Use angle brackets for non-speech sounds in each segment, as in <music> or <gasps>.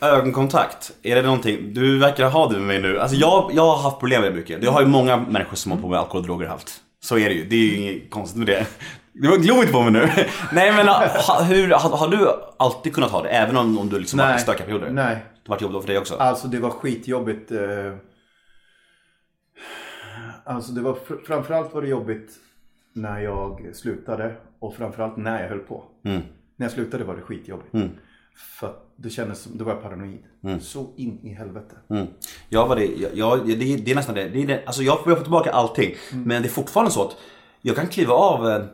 ögonkontakt, är det någonting, du verkar ha det med mig nu. Alltså jag, jag har haft problem med det mycket. Det har ju många människor som har på med alkohol och droger haft. Så är det ju, det är ju inget konstigt med det. Glo inte på mig nu. <laughs> Nej men ha, hur, har, har du alltid kunnat ha det? Även om, om du liksom har Nej. stökiga perioder? Nej. Det har varit jobbigt för dig också? Alltså det var skitjobbigt. eh. Alltså det var fr- framförallt var det jobbigt när jag slutade och framförallt när jag höll på. Mm. När jag slutade var det skitjobbigt. Mm. För att det kändes som, då var jag paranoid. Så in i helvete. Mm. Jag var det, jag, jag, det, det är nästan det. det, är det alltså jag får få tillbaka allting. Men det är fortfarande så att jag kan kliva av eh,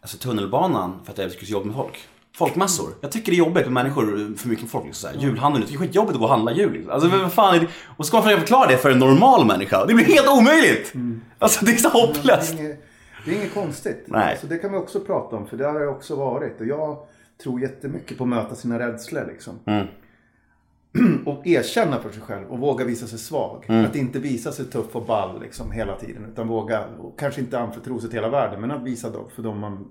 alltså tunnelbanan för att jag det så jobbigt med folk. Folkmassor. Jag tycker det är jobbigt med människor, för mycket folk. Liksom, så här. Julhandeln, jag tycker det är skitjobbigt att gå och handla jul. Liksom. Alltså vad fan är det? Och ska man försöka förklara det för en normal människa? Det blir helt omöjligt! Alltså det är så Det hopplöst. är inget, det är inget konstigt. Nej. Så det kan vi också prata om, för det har jag också varit. Och jag tror jättemycket på att möta sina rädslor. Liksom. Mm. <clears throat> och erkänna för sig själv och våga visa sig svag. Mm. Att inte visa sig tuff och ball liksom, hela tiden. Utan våga, och kanske inte anförtro sig till hela världen, men att visa dem för dem man,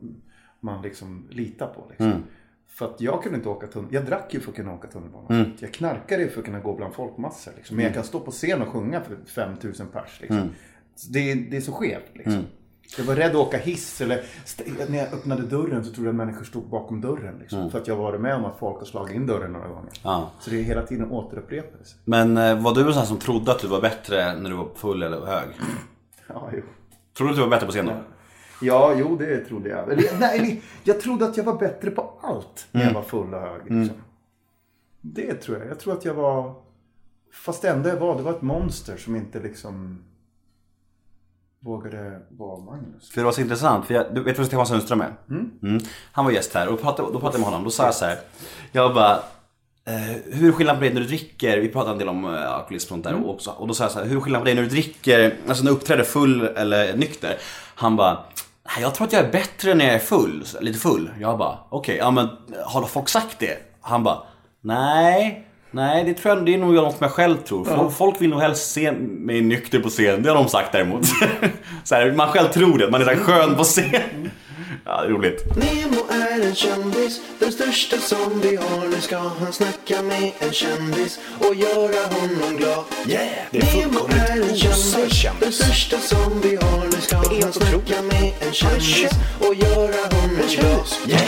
man liksom litar på. Liksom. Mm. För att jag kunde inte åka tunnelbana. Jag drack ju för att kunna åka tunnelbana. Mm. Jag knarkade ju för att kunna gå bland folkmassor. Liksom. Men jag kan stå på scen och sjunga för 5000 pers. Liksom. Mm. Det, är, det är så skevt. Liksom. Jag var rädd att åka hiss. Eller när jag öppnade dörren så trodde jag att människor stod bakom dörren. Liksom. För att jag var med om att folk har slagit in dörren några gånger. Ja. Så det är hela tiden återupprepelse. Men eh, var du en sån som trodde att du var bättre när du var full eller hög? <clears throat> Ja, jo. Trodde du att du var bättre på scen då? Ja, jo det trodde jag. Eller, nej, eller, jag trodde att jag var bättre på allt när jag var full och hög. Liksom. Det tror jag. Jag tror att jag var... Fast det enda jag var, det var ett monster som inte liksom vågade vara Magnus. För det var så intressant, för jag, du vet vem Stefan Sundström är? Mm. Han var gäst här och pratade, då pratade jag med honom. Då sa jag så här. Jag bara, eh, hur är skillnaden på dig när du dricker? Vi pratade en del om eh, alkoholism och sånt där. Och, så, och då sa jag så här, hur är skillnaden på dig när du dricker, alltså när du uppträder full eller nykter? Han bara, "Nej, jag tror att jag är bättre när jag är full, lite full. Jag bara, okej, ja men har folk sagt det? Han bara, nej. Nej, det tror jag, det är nog något som jag själv tror. Folk, folk vill nog helst se mig nykter på scen. Det har de sagt däremot. <laughs> så här, man själv tror det, man är så här skön på scen. Ja, det är roligt. Nemo är en kändis, den största som vi har. Nu ska han snacka med en kändis och göra honom glad. Yeah! Det är Nemo är en kändis, kändis. den största som vi har. Nu ska han snacka med en kändis och göra honom glad. Yeah!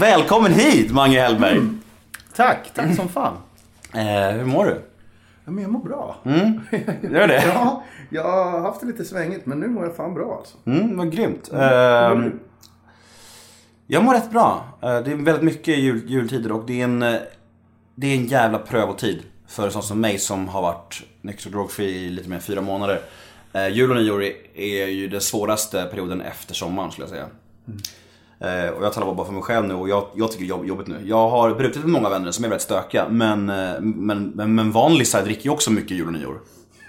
Välkommen hit, Mange Hellberg. Tack, tack som <laughs> fan. Eh, hur mår du? Ja, men jag mår bra. Gör det? <laughs> Ja, jag har haft det lite svängigt men nu mår jag fan bra alltså. Mm, vad grymt. Eh, jag mår rätt bra. Eh, det är väldigt mycket jul, jultider och det är en, eh, det är en jävla prövotid för sån som mig som har varit nykter och drogfri i lite mer än fyra månader. Eh, jul och nyår är, är ju den svåraste perioden efter sommaren skulle jag säga. Eh, och jag talar bara för mig själv nu och jag, jag tycker det är jobb, jobbigt nu. Jag har brutit med många vänner som är väldigt stökiga men, eh, men, men, men vanlisar dricker ju också mycket jul och nyår.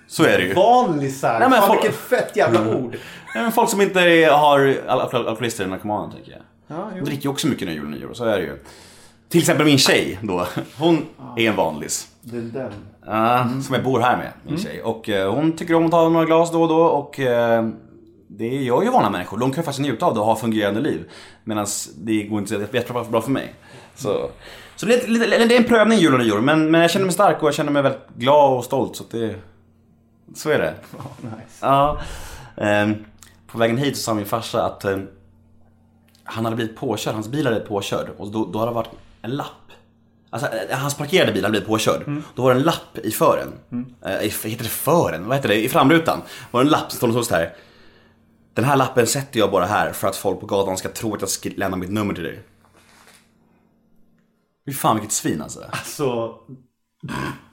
Så är det ju. Vanlisar. Nej, men fan folk- vilket fett jävla ord. Nej, men folk som inte är- har al- al- alkoholister är narkomaner tänker jag. Ja, jo. Dricker ju också mycket när jul och nyår, så är det ju. Till exempel min tjej då. Hon är en vanlis. Det är den. Ja, Som jag bor här med, min tjej. Och eh, hon tycker om att ta några glas då och då och eh, det gör ju vanliga människor. De kan ju faktiskt njuta av det och ha fungerande liv. Medan det går inte så jättebra bra för mig. Så, så det, är, lite- det är en prövning jul och nyår. Men, men jag känner mig stark och jag känner mig väldigt glad och stolt. Så att det, så är det. <laughs> Nice. Ja. Ehm, på vägen hit så sa min farsa att eh, han hade blivit påkörd, hans bil hade blivit påkörd och då, då hade det varit en lapp. Alltså eh, hans parkerade bil hade blivit påkörd. Då var det en lapp i fören. Eh, i, heter det fören? Vad heter det? I framrutan. var det en lapp som stod så här. Den här lappen sätter jag bara här för att folk på gatan ska tro att jag lämnar mitt nummer till dig. Fy fan vilket svin alltså. Så...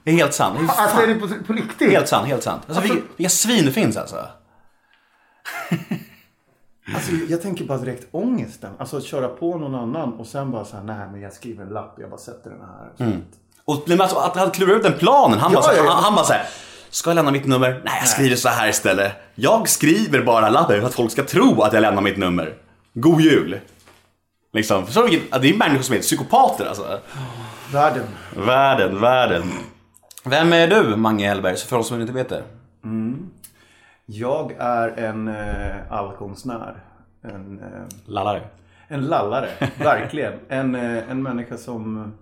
Det är helt sant. Det är Alltså fan- är det på, på riktigt? Helt sant, helt sant. Alltså, vilka, vilka svin det finns alltså. Alltså, jag tänker bara direkt ångesten. Alltså att köra på någon annan och sen bara så här, nej men jag skriver en lapp, jag bara sätter den här. Mm. Och men alltså, att han klurar ut den planen. Han Ja, bara, ja, ja. Han, han bara såhär. Ska jag lämna mitt nummer? Nej, jag skriver så här istället. Jag skriver bara lappen för att folk ska tro att jag lämnar mitt nummer. God jul. Liksom, förstår du Det är människor som är psykopater alltså. Världen. Världen, världen. Vem är du, Mange Hellberg? För oss som inte vet det. Jag är en eh, allkonstnär. En, eh, Lallare. en lallare, verkligen. En, eh, en människa som...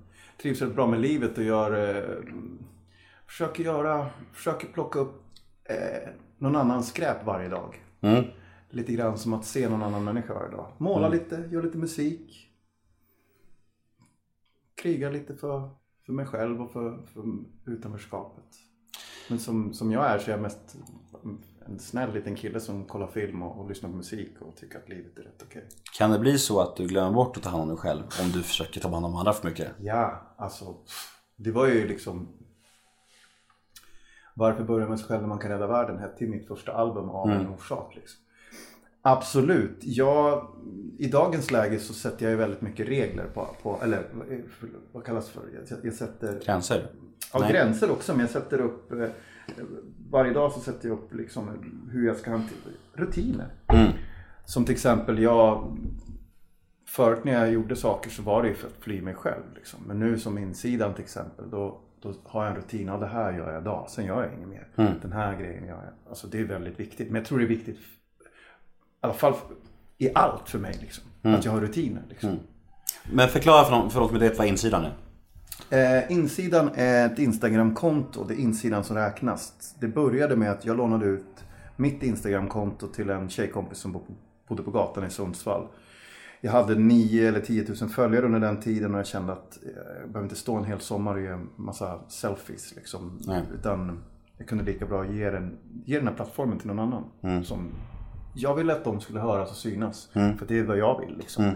trivs väldigt bra med livet och gör, eh, försöker göra, försöker plocka upp eh, någon annans skräp varje dag. Mm. Lite grann som att se någon annan människa varje dag. Måla lite, gör lite musik. Krigar lite för, för mig själv och för, för utanförskapet. Men som, som jag är så är jag mest en snäll liten kille som kollar film och, och lyssnar på musik och tycker att livet är rätt okej. Kan det bli så att du glömmer bort att ta hand om dig själv om du försöker ta hand om andra för mycket? Ja, alltså. Det var ju liksom. Varför börja med sig själv när man kan rädda världen? hette mitt första album av en orsak. Liksom. Absolut. Jag, I dagens läge så sätter jag ju väldigt mycket regler på, på eller vad kallas det för? Jag, jag sätter Gränser? Ja, Nej. gränser också, men jag sätter upp eh, varje dag så sätter jag upp liksom hur jag ska hantera rutiner. Mm. Som till exempel jag Förut när jag gjorde saker så var det ju för att fly mig själv. Liksom. Men nu som insidan till exempel, då, då har jag en rutin. Ja, det här gör jag idag, sen gör jag inget mer. Mm. Den här grejen gör jag. Alltså det är väldigt viktigt. Men jag tror det är viktigt, i alla fall i allt för mig, liksom. Mm. att jag har rutiner. Liksom. Men förklara för, någon, för oss som inte vet vad insidan är. Eh, insidan är ett Instagramkonto. Det är insidan som räknas. Det började med att jag lånade ut mitt Instagramkonto till en tjejkompis som bo- bodde på gatan i Sundsvall. Jag hade 9 eller 10 000 följare under den tiden och jag kände att jag behöver inte stå en hel sommar och göra en massa selfies. Liksom. Nej. Utan jag kunde lika bra ge den, ge den här plattformen till någon annan. Som jag ville att de skulle höras och synas. För det är vad jag vill. Liksom.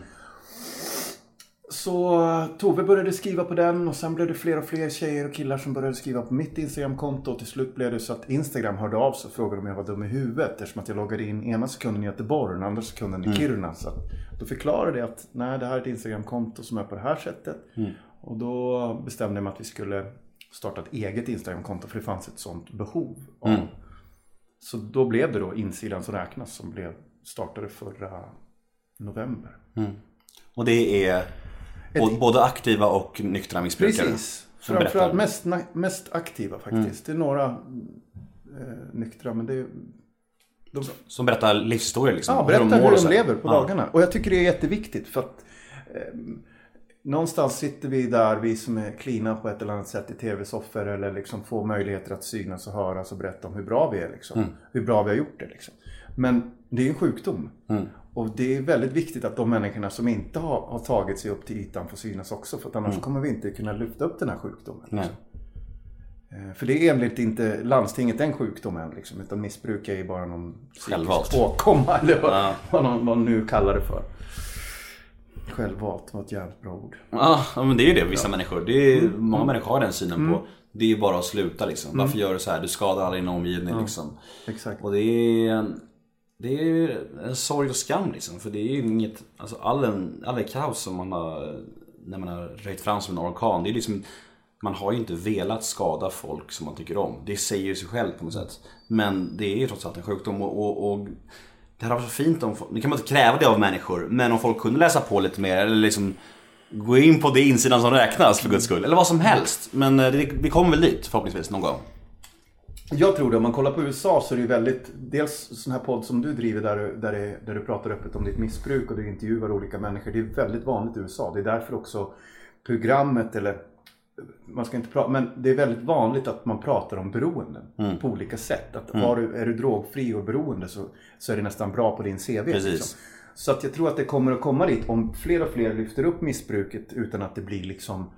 Så Tove började skriva på den och sen blev det fler och fler tjejer och killar som började skriva på mitt Instagramkonto. Och till slut blev det så att Instagram hörde av sig och frågade om jag var dum i huvudet. Eftersom att jag loggade in ena sekunden i Göteborg och den andra sekunden i Kiruna. Så då förklarade jag att nej, det här är ett Instagramkonto som är på det här sättet. Och då bestämde jag mig att vi skulle starta ett eget Instagramkonto för det fanns ett sånt behov. av. Så då blev det då insidan som räknas som blev, startade förra november. Och det är både aktiva och nyktra missbrukare. Precis. Framförallt berättar. mest, mest aktiva faktiskt. Det är några eh, nyktra men det är... De, Som berättar livshistorier liksom. ja, hur berätta mår hur de lever på Ja. dagarna. Och jag tycker det är jätteviktigt för att eh, Någonstans sitter vi där, vi som är klina på ett eller annat sätt i tv-soffor eller liksom får möjligheter att synas och höras och berätta om hur bra vi är. Liksom. Mm. Hur bra vi har gjort det. Liksom. Men det är en sjukdom. Mm. Och det är väldigt viktigt att de människorna som inte har, har tagit sig upp till ytan får synas också. För att annars kommer vi inte kunna lyfta upp den här sjukdomen. Mm. Nej. Liksom. Eh, För det är enligt inte landstinget en sjukdom än. Liksom, utan missbruk är ju bara någon Självvalt. åkomma. Eller vad, Ja. vad man vad man nu kallar det för. Självvalt var ett jävligt bra ord. Ja, men det är ju det vissa människor. Det är, Mm. Många människor har den synen på. Det är ju bara att sluta liksom. Varför gör du så här? Du skadar alla i din omgivning liksom. Exakt. Och det är, det är ju en sorg och skam liksom. För det är ju inget, alltså all, en, all kaos som man har, när man har röjt fram som en orkan. Det är liksom, man har ju inte velat skada folk som man tycker om. Det säger ju sig själv på något sätt. Men det är ju trots allt en sjukdom och, och, och det hade varit så fint om, nu kan man inte kräva det av människor, men om folk kunde läsa på lite mer eller liksom gå in på det insidan som räknas för guds skull. Eller vad som helst. Men eh, det, vi kommer väl dit förhoppningsvis någon gång. Jag tror det. Om man kollar på USA så är det ju väldigt, dels sån här podd som du driver där, du- där, det, där du pratar öppet om ditt missbruk och du intervjuar olika människor. Det är väldigt vanligt i USA. Det är därför också programmet eller man ska inte prata, men det är väldigt vanligt att man pratar om beroenden på olika sätt. Att har du, är du drogfri och beroende så, så är det nästan bra på din CV. Liksom. Så att jag tror att det kommer att komma dit om fler och fler lyfter upp missbruket utan att det blir liksom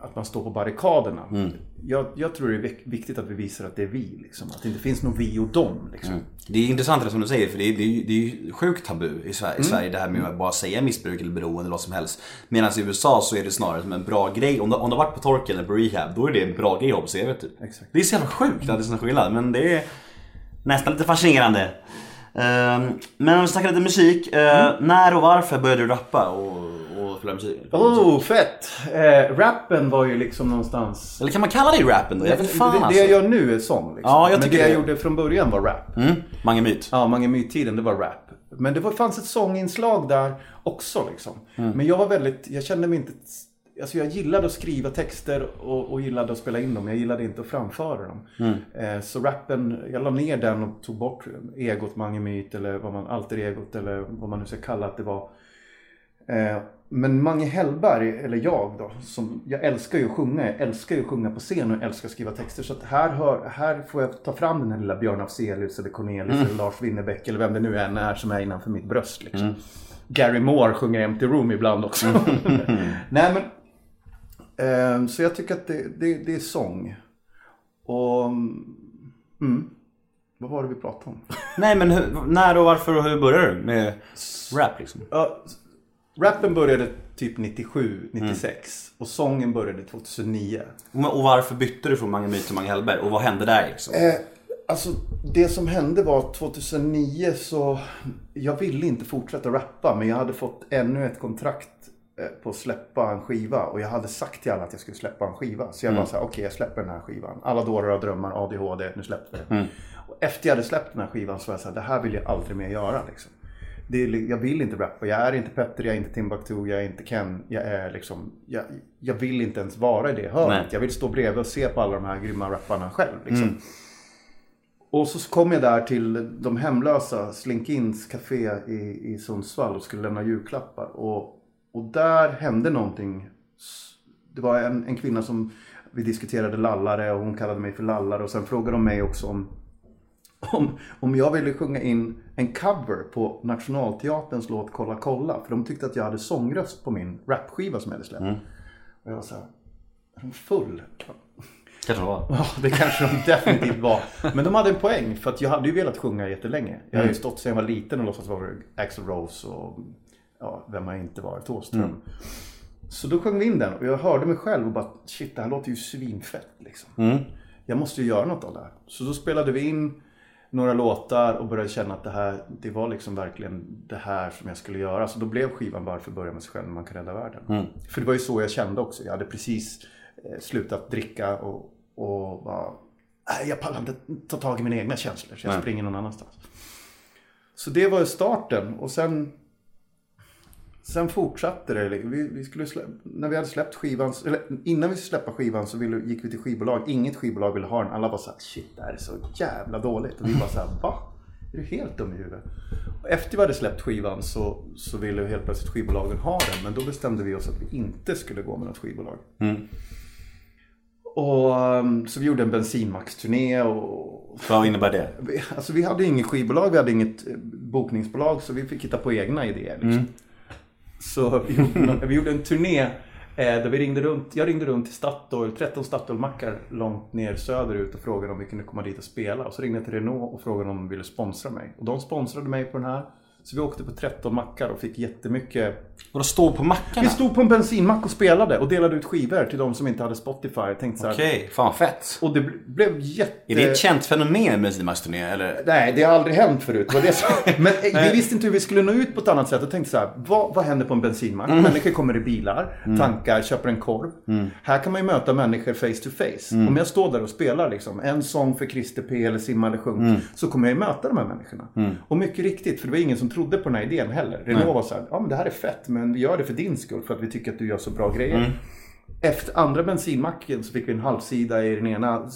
att man står på barrikaderna. Mm. Jag, jag tror det är vik- viktigt att vi visar att det är vi. Liksom. Att det inte finns någon vi och dem. Liksom. Det är intressant det som du säger för det är, det är, ju- det är ju sjukt tabu i Sverige, i Sverige det här med att bara säga missbruk eller beroende eller vad som helst. Medan i USA så är det snarare som en bra grej. Om du, om du har varit på torken eller på rehab då är det en bra grej att ha på CV typ. Exakt. Det är så jävla sjukt att det är sån skillnad men det är nästan lite fascinerande. Ehm, men om vi snackar lite musik. eh, När och varför började du rappa och, spela musik? Oh, fett! Eh, rappen var ju liksom någonstans... Eller kan man kalla det rappen då? Jag vet fan det, det alltså. jag gör nu är sång. Liksom. Ja, jag Men tycker det jag det. gjorde från början var rap. Mm, Mange Myt. Ja, Mange Myt-tiden, det var rap. Men det var, fanns ett sånginslag där också. Liksom. Mm. Men jag var väldigt, jag kände mig inte... Alltså jag gillade att skriva texter och, och gillade att spela in dem. Jag gillade inte att framföra dem. Mm. Eh, så rappen, jag la ner den och tog bort egot Mange Myt eller vad man, alter egot eller vad man nu ska kalla att det var. Eh, men Mange Hellberg, eller jag då, som, jag älskar ju att sjunga. Jag älskar ju att sjunga på scen och jag älskar att skriva texter. Så här, hör, här får jag ta fram den här lilla Björn Afzelius eller Cornelis eller Lars Winnerbäck eller vem det nu än är som är innanför mitt bröst. Liksom. Gary Moore sjunger Empty Room ibland också. <laughs> Nej men, eh, så jag tycker att det, det, det är sång. Och, mm, vad var det vi pratade om? Nej men hur, när och varför och hur började du med rap liksom? Ja, rappen började typ 97, 96 och sången började 2009. Och och varför bytte du från Mange Myth till Mange Hellberg? Och vad hände där liksom? Eh, alltså det som hände var 2009 så jag ville inte fortsätta rappa men jag hade fått ännu ett kontrakt eh, på att släppa en skiva och jag hade sagt till alla att jag skulle släppa en skiva. Så jag bara såhär, okej jag släpper den här skivan. Alla dårar och drömmar, ADHD, nu släpper vi det. Och efter jag hade släppt den här skivan så var jag såhär, det här vill jag aldrig mer göra liksom. Det är, jag vill inte rappa, jag är inte Petter, jag är inte Timbuktu, jag är inte Ken. Jag är liksom, jag, jag vill inte ens vara i det hörnet. Jag vill stå bredvid och se på alla de här grymma rapparna själv liksom. Och så kom jag där till de hemlösa, Slinkins café i, i Sundsvall och skulle lämna julklappar. Och, och där hände någonting. Det var en, en kvinna som vi diskuterade lallare och hon kallade mig för lallare. Och sen frågade de mig också om, om, om jag ville sjunga in en cover på Nationalteaterns låt Kolla kolla. För de tyckte att jag hade sångröst på min rapskiva som jag hade släppt. Och jag var så här, är hon full? Kanske det var. Ja, det kanske de definitivt var. Men de hade en poäng för att jag hade ju velat sjunga jättelänge. Jag har ju stått sedan jag var liten och låtsats vara Axl Rose och ja, vem har inte varit? Thåström. Så då sjöng vi in den och jag hörde mig själv och bara shit, det här låter ju svinfett liksom. Jag måste ju göra något av det här. Så då spelade vi in några låtar och började känna att det här, det var liksom verkligen det här som jag skulle göra. Så då blev skivan Varför börja med sig själv när man kan rädda världen. För det var ju så jag kände också. Jag hade precis eh, slutat dricka och, och bara, nej jag pallar inte ta tag i mina egna känslor så jag springer någon annanstans. Så det var ju starten och sen Sen fortsatte det. Vi, vi skulle slä, när vi hade släppt skivan, eller innan vi släppa skivan så ville, gick vi till skivbolag. Inget skivbolag ville ha den. Alla var såhär, shit det här är så jävla dåligt. Och vi bara såhär, va? Är du helt dum i huvudet? Och efter vi hade släppt skivan så, så ville helt plötsligt skivbolagen ha den. Men då bestämde vi oss att vi inte skulle gå med något skivbolag. Och, um, så vi gjorde en bensinmacksturné och Vad innebär det? vi- Alltså vi hade inget skivbolag, vi hade inget eh, bokningsbolag så vi fick hitta på egna idéer. Liksom. Så vi gjorde, vi gjorde en turné eh, där vi ringde runt, jag ringde runt till Statoil, 13 Statoil-mackar långt ner söderut och frågade om vi kunde komma dit och spela. Och så ringde jag till Renault och frågade om de ville sponsra mig. Och de sponsrade mig på den här. Så vi åkte på 13 mackar och fick jättemycket Vadå stå på mackarna? vi stod på en bensinmack och spelade och delade ut skivor till de som inte hade Spotify. Jag tänkte så här, Okej, fan fett. Och det bl- blev jätte... Är det ett känt fenomen med bensinmacksturné eller? Nej, det har aldrig hänt förut. Det var det som... <laughs> Men eh, vi visste inte hur vi skulle nå ut på ett annat sätt. Och tänkte så här, vad, vad händer på en bensinmack? Människor kommer i bilar, tankar, köper en korv. Här kan man ju möta människor face to face. Om jag står där och spelar liksom, en sång för Christer P eller Simma eller Sjung. Så kommer jag ju möta de här människorna. Och mycket riktigt, för det var ingen som trodde på den här idén heller. Renault var så här, ja men det här är fett, men vi gör det för din skull. För att vi tycker att du gör så bra grejer. Efter andra bensinmacken så fick vi en halvsida i den ena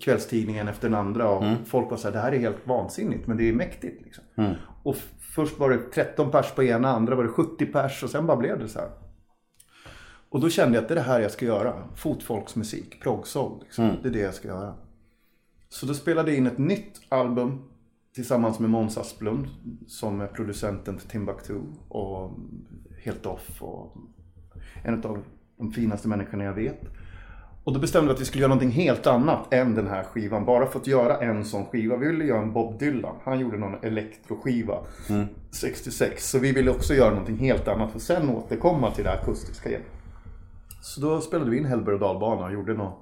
kvällstidningen efter den andra. Och folk var så här, det här är helt vansinnigt men det är mäktigt. Liksom. Och f- först var det 13 pers på ena, andra var det 70 pers och sen bara blev det så här. Och då kände jag att det är det här jag ska göra. Fotfolksmusik, progsoul. Liksom. Det är det jag ska göra. Så då spelade jag in ett nytt album tillsammans med Måns Asplund som är producenten till Timbuktu och Helt Off och en av de finaste människorna jag vet. Och då bestämde vi att vi skulle göra någonting helt annat än den här skivan. Bara för att göra en sån skiva. Vi ville göra en Bob Dylan. Han gjorde någon elektroskiva 66. Så vi ville också göra någonting helt annat och sen återkomma till det akustiska igen. Så då spelade vi in Hellberg och dalbana och gjorde något.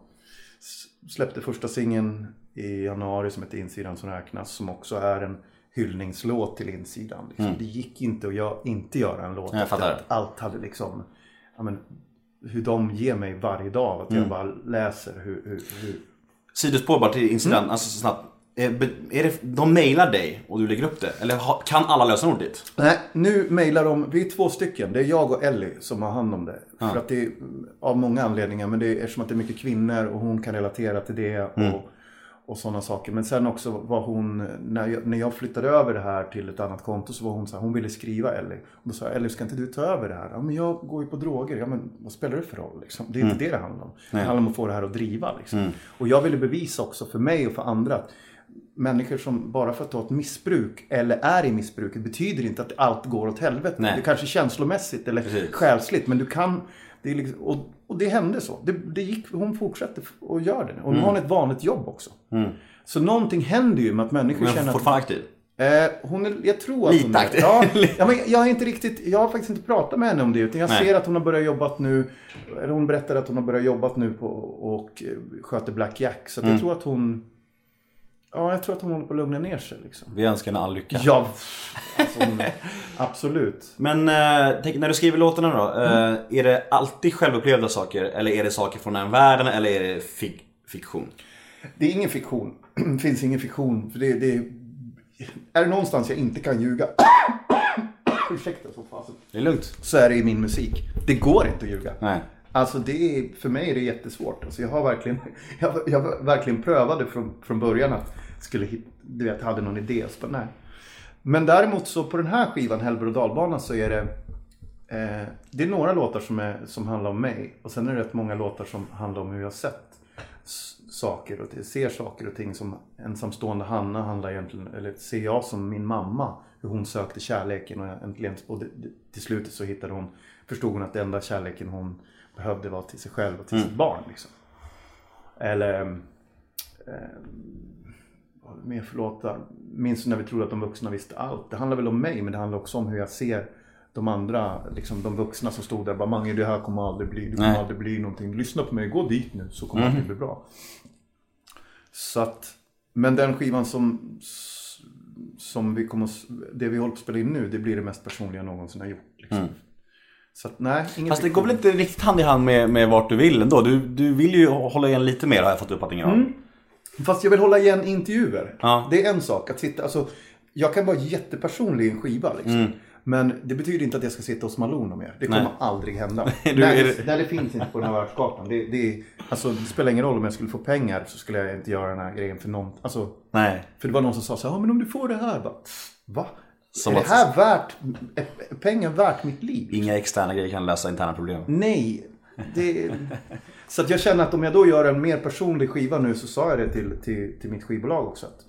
Släppte första singeln i januari som heter Insidan som räknas. Som också är en hyllningslåt till insidan. Liksom. Det gick inte att gö- inte göra en låt. Jag efter att Allt hade liksom, ja, men, hur de ger mig varje dag. Att jag bara läser hur, hur, hur Sidospår bara till incident, alltså så snabbt. Är, be- är det, de mailar dig och du lägger upp det? Eller ha, kan alla lösenord dit? Nej, nu mejlar de, vi är två stycken. Det är jag och Ellie som har hand om det. För att det är av många anledningar. Men det är eftersom att det är mycket kvinnor och hon kan relatera till det. Och, och sådana saker. Men sen också var hon, när jag, när jag flyttade över det här till ett annat konto så var hon så här, hon ville skriva Ellie. Och då sa jag, Ellie ska inte du ta över det här? Ja men jag går ju på droger. Ja men vad spelar det för roll liksom? Det är inte det det handlar om. Det handlar om att få det här att driva liksom. Och jag ville bevisa också för mig och för andra att människor som bara för att ha ett missbruk eller är i missbruket betyder inte att allt går åt helvete. Nej. Det kanske är känslomässigt eller Precis. själsligt men du kan det är liksom, och, och det hände så. Det, det gick, hon fortsätter och gör det. Och nu har hon ett vanligt jobb också. Så någonting händer ju med att människor Men känner att... fortfarande aktiv. Eh, hon är, jag tror att Lite hon är, aktiv. ja, <laughs> ja, men jag, är inte riktigt, jag har faktiskt inte pratat med henne om det. Utan jag Nej. ser att hon har börjat jobba nu. Eller hon berättade att hon har börjat jobba nu på, och eh, sköter Black Jack. Så att Mm. jag tror att hon... Ja, jag tror att hon håller på att lugna ner sig. Liksom. Vi önskar henne all lycka. Ja, alltså, absolut. Men eh, tänk, när du skriver låtarna då, eh, Mm. är det alltid självupplevda saker? Eller är det saker från den världen? Eller är det fik- fiktion? Det är ingen fiktion. Det <clears throat> finns ingen fiktion. För det, det är, är det någonstans jag inte kan ljuga. <clears throat> Ursäkta så fasen. Det är lugnt. Så är det i min musik. Det går inte att ljuga. Nej. Alltså det är, för mig är det jättesvårt. Alltså jag har verkligen, <laughs> jag, jag verkligen prövade från, från början att skulle hitta, du vet, hade någon idé. Så bara, nej. Men däremot så på den här skivan, Helber och dalbanan, så är det eh, Det är några låtar som, är, som handlar om mig. Och sen är det rätt många låtar som handlar om hur jag sett saker och ser saker och ting som ensamstående Hanna handlar egentligen, eller ser jag som min mamma. Hur hon sökte kärleken och äntligen, och det- det- till slutet så hittade hon, förstod hon att den enda kärleken hon behövde var till sig själv och till sitt barn. Liksom. Eller, eh, vad mer för låtar? Minns när vi trodde att de vuxna visste allt? Det handlar väl om mig, men det handlar också om hur jag ser de andra, liksom de vuxna som stod där bara Mange det här kommer aldrig bli, det kommer Nej. aldrig bli någonting. Lyssna på mig, gå dit nu så kommer det bli bra. Så att, men den skivan som, som vi kommer, det vi håller på att spela in nu, det blir det mest personliga jag någonsin har gjort. Liksom. Så att nej, ingen Fast det går väl inte riktigt hand i hand med, med vart du vill ändå? Du, du vill ju hålla igen lite mer har jag fått uppfattningen av. Fast jag vill hålla igen intervjuer. Ja. Det är en sak. Att sitta, alltså, jag kan vara jättepersonlig i en skiva. Liksom. Men det betyder inte att jag ska sitta hos Malone mer. Det kommer Mm. Nej. aldrig hända. <laughs> Du, nej, det... det- nej, det finns inte på den här världskartan. Det, det, alltså, det spelar ingen roll om jag skulle få pengar så skulle jag inte göra den här grejen för någon. Alltså, Nej. för det var någon som sa så här, ja men om du får det här. Bara, Va? Som är det här värt, är pengar värt mitt liv? Inga externa grejer kan lösa interna problem. Nej. Det... <laughs> Så att jag känner att om jag då gör en mer personlig skiva nu så sa jag det till, till, till mitt skivbolag också. Att,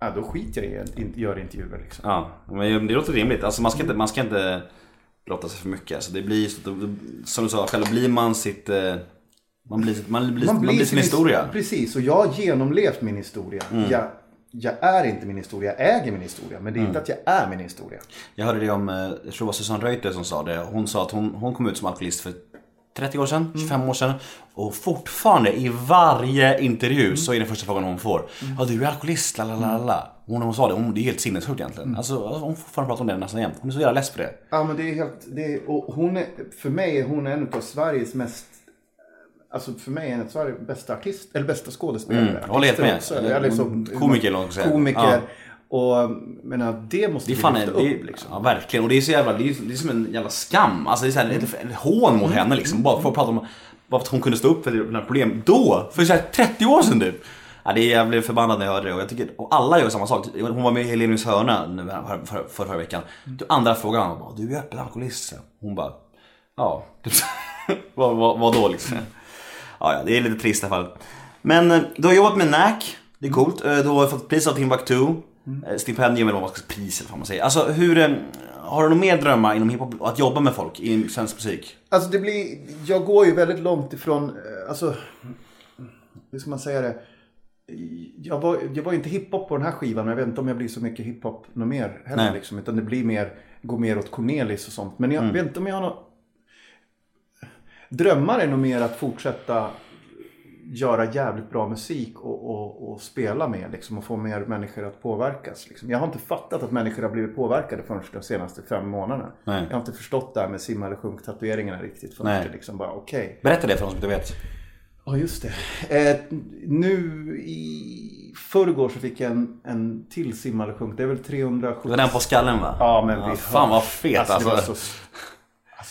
ja, då skiter jag i att inte göra intervjuer liksom. Ja, men det låter rimligt. Alltså man ska inte, man ska inte blotta sig för mycket. Alltså det blir som du sa själv, blir man sitt... eh, Man blir, man blir, man blir, sin historia. Mm. Precis, och jag har genomlevt min historia. Jag, jag är inte min historia, jag äger min historia. Men det är Mm. inte att jag är min historia. Jag hörde det om, eh, jag tror det var Susanne Reuter som sa det. Hon sa att hon, hon kom ut som alkoholist för 30 år sedan, 25 år sedan. Och fortfarande i varje intervju så är den första frågan hon får. Ja du är alkoholist, la la la la. Hon, hon sa det, hon, det är helt sinnessjukt egentligen. Alltså hon fortfarande pratar om det nästan jämt. Hon är så jävla less på det. Ja men det är helt, det är, och hon är, för mig är hon en av Sveriges mest Alltså för mig är Sveriges bästa artist, eller bästa skådespelare. Mm, håller helt med. Eller så- Komiker, eller säga. Komiker. Ja. Och menar, det måste Det vi fan lyfta en, det är, upp liksom. ja, verkligen. Och det är så jävla, det är, det är som en jävla skam. Alltså det är så här, ett, ett hån mot henne liksom. Bara för att prata om bara för att hon kunde stå upp för dina problem då. För så här 30 år sedan typ. Ja, det är, jag blev förbannad när jag hörde det och jag tycker, och alla gör samma sak. Hon var med i Helenius hörna nu för, för, för förra veckan. Du, andra frågan var bara, du är öppen alkoholist. Hon bara, ja, <laughs> vad, vad, vad då liksom? Ja, ja, det är lite trist i alla fall. Men eh, du har jobbat med NAC, det är coolt. Eh, Du har fått pris av Timbuktu. Eh, Stipendium eller vad man ska pris eller vad man säger. Alltså hur, har du några mer drömmar inom hiphop att jobba med folk i svensk musik? Alltså det blir, jag går ju väldigt långt ifrån, alltså, hur ska man säga det? Jag var, jag var ju inte hiphop på den här skivan, men jag vet inte om jag blir så mycket hiphop något mer heller. Liksom, utan det blir mer, går mer åt Cornelis och sånt. Men jag vet inte om jag har något... Drömmar är nog mer att fortsätta göra jävligt bra musik och, och, och spela med liksom, och få mer människor att påverkas. Liksom. Jag har inte fattat att människor har blivit påverkade förrän de senaste fem månaderna. Nej. Jag har inte förstått det här med simma eller sjunk tatueringarna riktigt förrän Nej. det liksom bara okej. Berätta det för de som inte vet. Ja just det. Eh, nu i förrgår så fick jag en, en till simma eller sjunk. Det är väl 370. Det var den på skallen va? Ja men vi Fan vad fet alltså. alltså.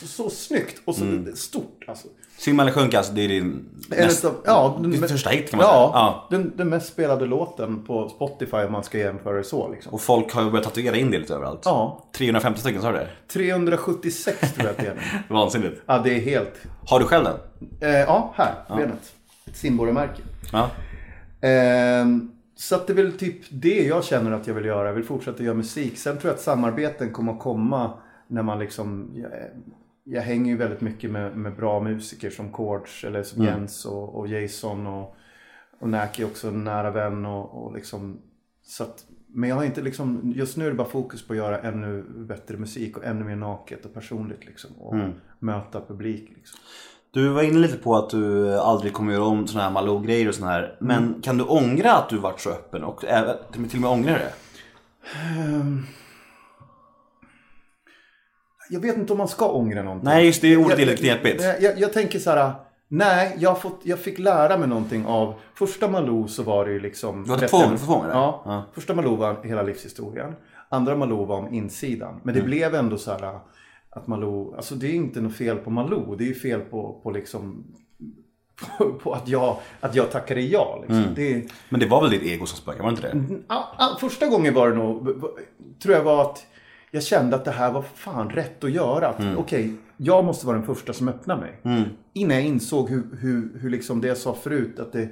Alltså så snyggt och så stort alltså. Simma eller sjunka, alltså, det är din näst, utav- ja, den din första hit kan man ja, säga. Ja. Den, den mest spelade låten på Spotify om man ska jämföra det så. Liksom. Och folk har ju börjat tatuera in det lite överallt. Ja, 350 stycken, sa du det? 376 tror jag att det är. <laughs> Vansinnigt. Ja, det är helt... Har du själv den? Eh, ja, här, benet. Ett simborgarmärke. Ja. Ehm, så att det är väl typ det jag känner att jag vill göra. Jag vill fortsätta göra musik. Sen tror jag att samarbeten kommer att komma när man liksom... Jag, hänger ju väldigt mycket med, med bra musiker som Chords eller som Jens och, och Jason och, och Naki också en nära vän och, och liksom... Så att, men jag har inte liksom, just nu är det bara fokus på att göra ännu bättre musik och ännu mer naket och personligt liksom. Och möta publik liksom. Du var inne lite på att du aldrig kommer göra om såna här Malou-grejer och såna här. Men kan du ångra att du varit så öppen och till och med ångra det? Jag vet inte om man ska ångra någonting. Nej, just det. Ordet är lite knepigt. Jag, jag, jag tänker så här. Nej, jag, fått, jag fick lära mig någonting av första Malou så var det ju liksom... Du hade förfång, eller? Ja, Ja. Första Malou var hela livshistorien. Andra Malou var om insidan. Men det Mm. blev ändå så här att Malou, alltså det är inte något fel på Malou. Det är ju fel på, på liksom på, <laughs> på att, jag, att jag tackade ja. Liksom. Mm. Det, Men det var väl ditt ego som spökade, var det inte det? Ja, ja, första gången var det nog, tror jag var att jag kände att det här var fan rätt att göra. Att, Okej, jag måste vara den första som öppnar mig. Innan jag insåg hur, hur, hur liksom det jag sa förut, att det,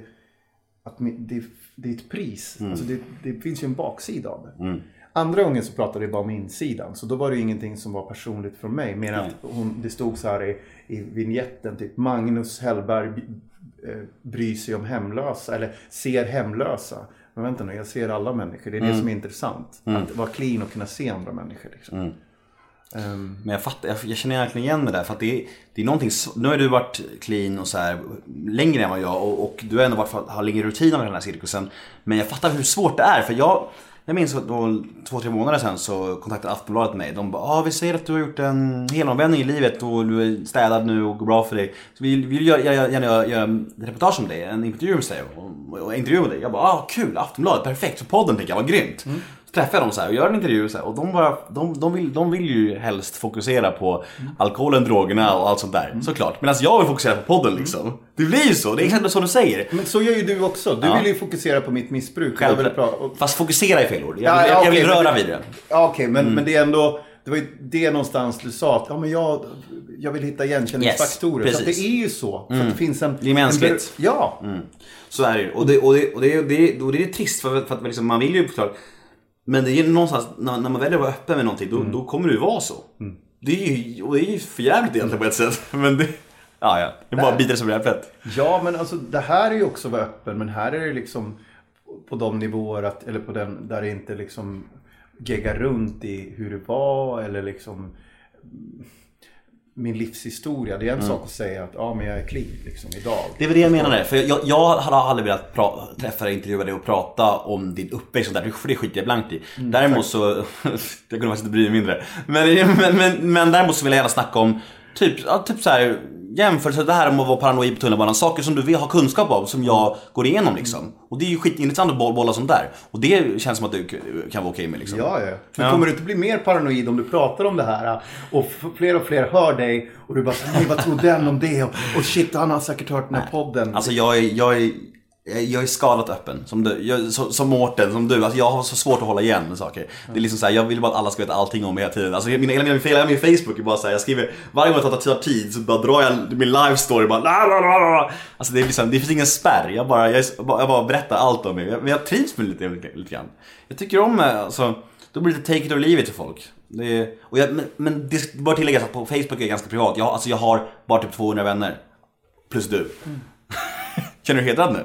att det, det är ett pris. Alltså det, det finns ju en baksida av det. Andra gången så pratade vi bara om insidan. Så då var det ju ingenting som var personligt från mig. Mer att hon, det stod så här i, i vignetten, typ Magnus Hellberg eh, bryr sig om hemlösa. Eller ser hemlösa. Men vänta nu, jag ser alla människor. Det är det som är intressant. Att vara clean och kunna se andra människor. Liksom. Ehm, Men jag fattar, jag, jag känner verkligen igen det där. För att det är, det är någonting, nu har du varit clean och så här längre än vad jag och, och du har ändå varit, har längre rutin av den här cirkusen. Men jag fattar hur svårt det är. För jag, jag minns att då, två, tre månader sedan så kontaktade Aftonbladet mig. De bara, ah, vi ser att du har gjort en helomvändning i livet och du är städad nu och går bra för dig. Så vi vill gärna göra, göra, göra reportage om dig, en intervju med dig och, och intervju med dig. Jag bara, ah kul, Aftonbladet, perfekt. Så podden tänker jag, vad grymt. Mm träffade jag dem så här och gör en intervju så här, och de, bara, de, de, vill, de vill ju helst fokusera på alkoholen, drogerna och allt sånt där. Såklart. Medan jag vill fokusera på podden liksom. Det blir ju så, det är exakt som du säger. men så gör ju du också. Du Ja. vill ju fokusera på mitt missbruk. Jag vill Självklart. och- Fast fokusera är fel ord. Jag Ja, vill, ja, jag, jag vill röra vid det. Ja, okej, men, Mm. men det är ändå... Det var ju det någonstans du sa att ja, men jag, jag vill hitta igenkänningsfaktorer. Yes, så det är ju så. Att det finns en... Det är mänskligt. En, ja. Så är det ju. Och det, och det, och det, och det, och det är trist för, för att liksom, man vill ju såklart. Men det är ju någonstans, när, när man väljer att vara öppen med någonting, då, Mm. då kommer det ju vara så. Det är ju, och det är ju för jävligt egentligen på ett sätt. <laughs> Men det, ja, ja. Det är bara biter som äpplet. ja, men alltså det här är ju också att vara öppen. Men här är det liksom på de nivåer att, eller på den där det inte liksom geggar runt i hur det var eller liksom mm, min livshistoria. Det är en sak att säga att ja, men jag är clean liksom idag. Det är väl det jag menade. För jag, jag hade aldrig velat pra- träffa dig, intervjua dig och prata om din uppväxt och där. För det skiter jag blankt i. däremot så, <laughs> jag kunde faktiskt inte bry mig mindre. Men, men, men, men däremot så vill jag gärna snacka om typ, ja, typ så här jämförelse, det här om att vara paranoid på tunnelbanan. Saker som du vill ha kunskap om, som jag går igenom liksom. Och det är ju skitintressant att boll- bolla sånt där. Och det känns som att du kan vara okej med liksom. Ja, ja. Men kommer du inte bli mer paranoid om du pratar om det här och fler och fler hör dig och du bara nej vad tror den om det och, och shit han har säkert hört den här podden. Alltså jag är, jag är, jag är skadat öppen. Som, du, jag, som, som Mårten, som du. Alltså jag har så svårt att hålla igen med saker. Det är liksom så här, jag vill bara att alla ska veta allting om mig hela tiden. Alltså mina, hela, min, hela min Facebook är bara så här, jag skriver, varje gång jag tar tid så bara drar jag min live story bara la, la, la. Alltså det är liksom, det finns ingen spärr. Jag bara, jag, jag bara berättar allt om mig. Men jag trivs med det lite, lite grann. Jag tycker om, eh, alltså, då blir det take it or leave it för folk. Det är, och jag, men, men det bör tilläggas att på Facebook är jag ganska privat. Jag, alltså jag har bara typ 200 vänner. Plus du. <laughs> Känner du dig hedrad nu?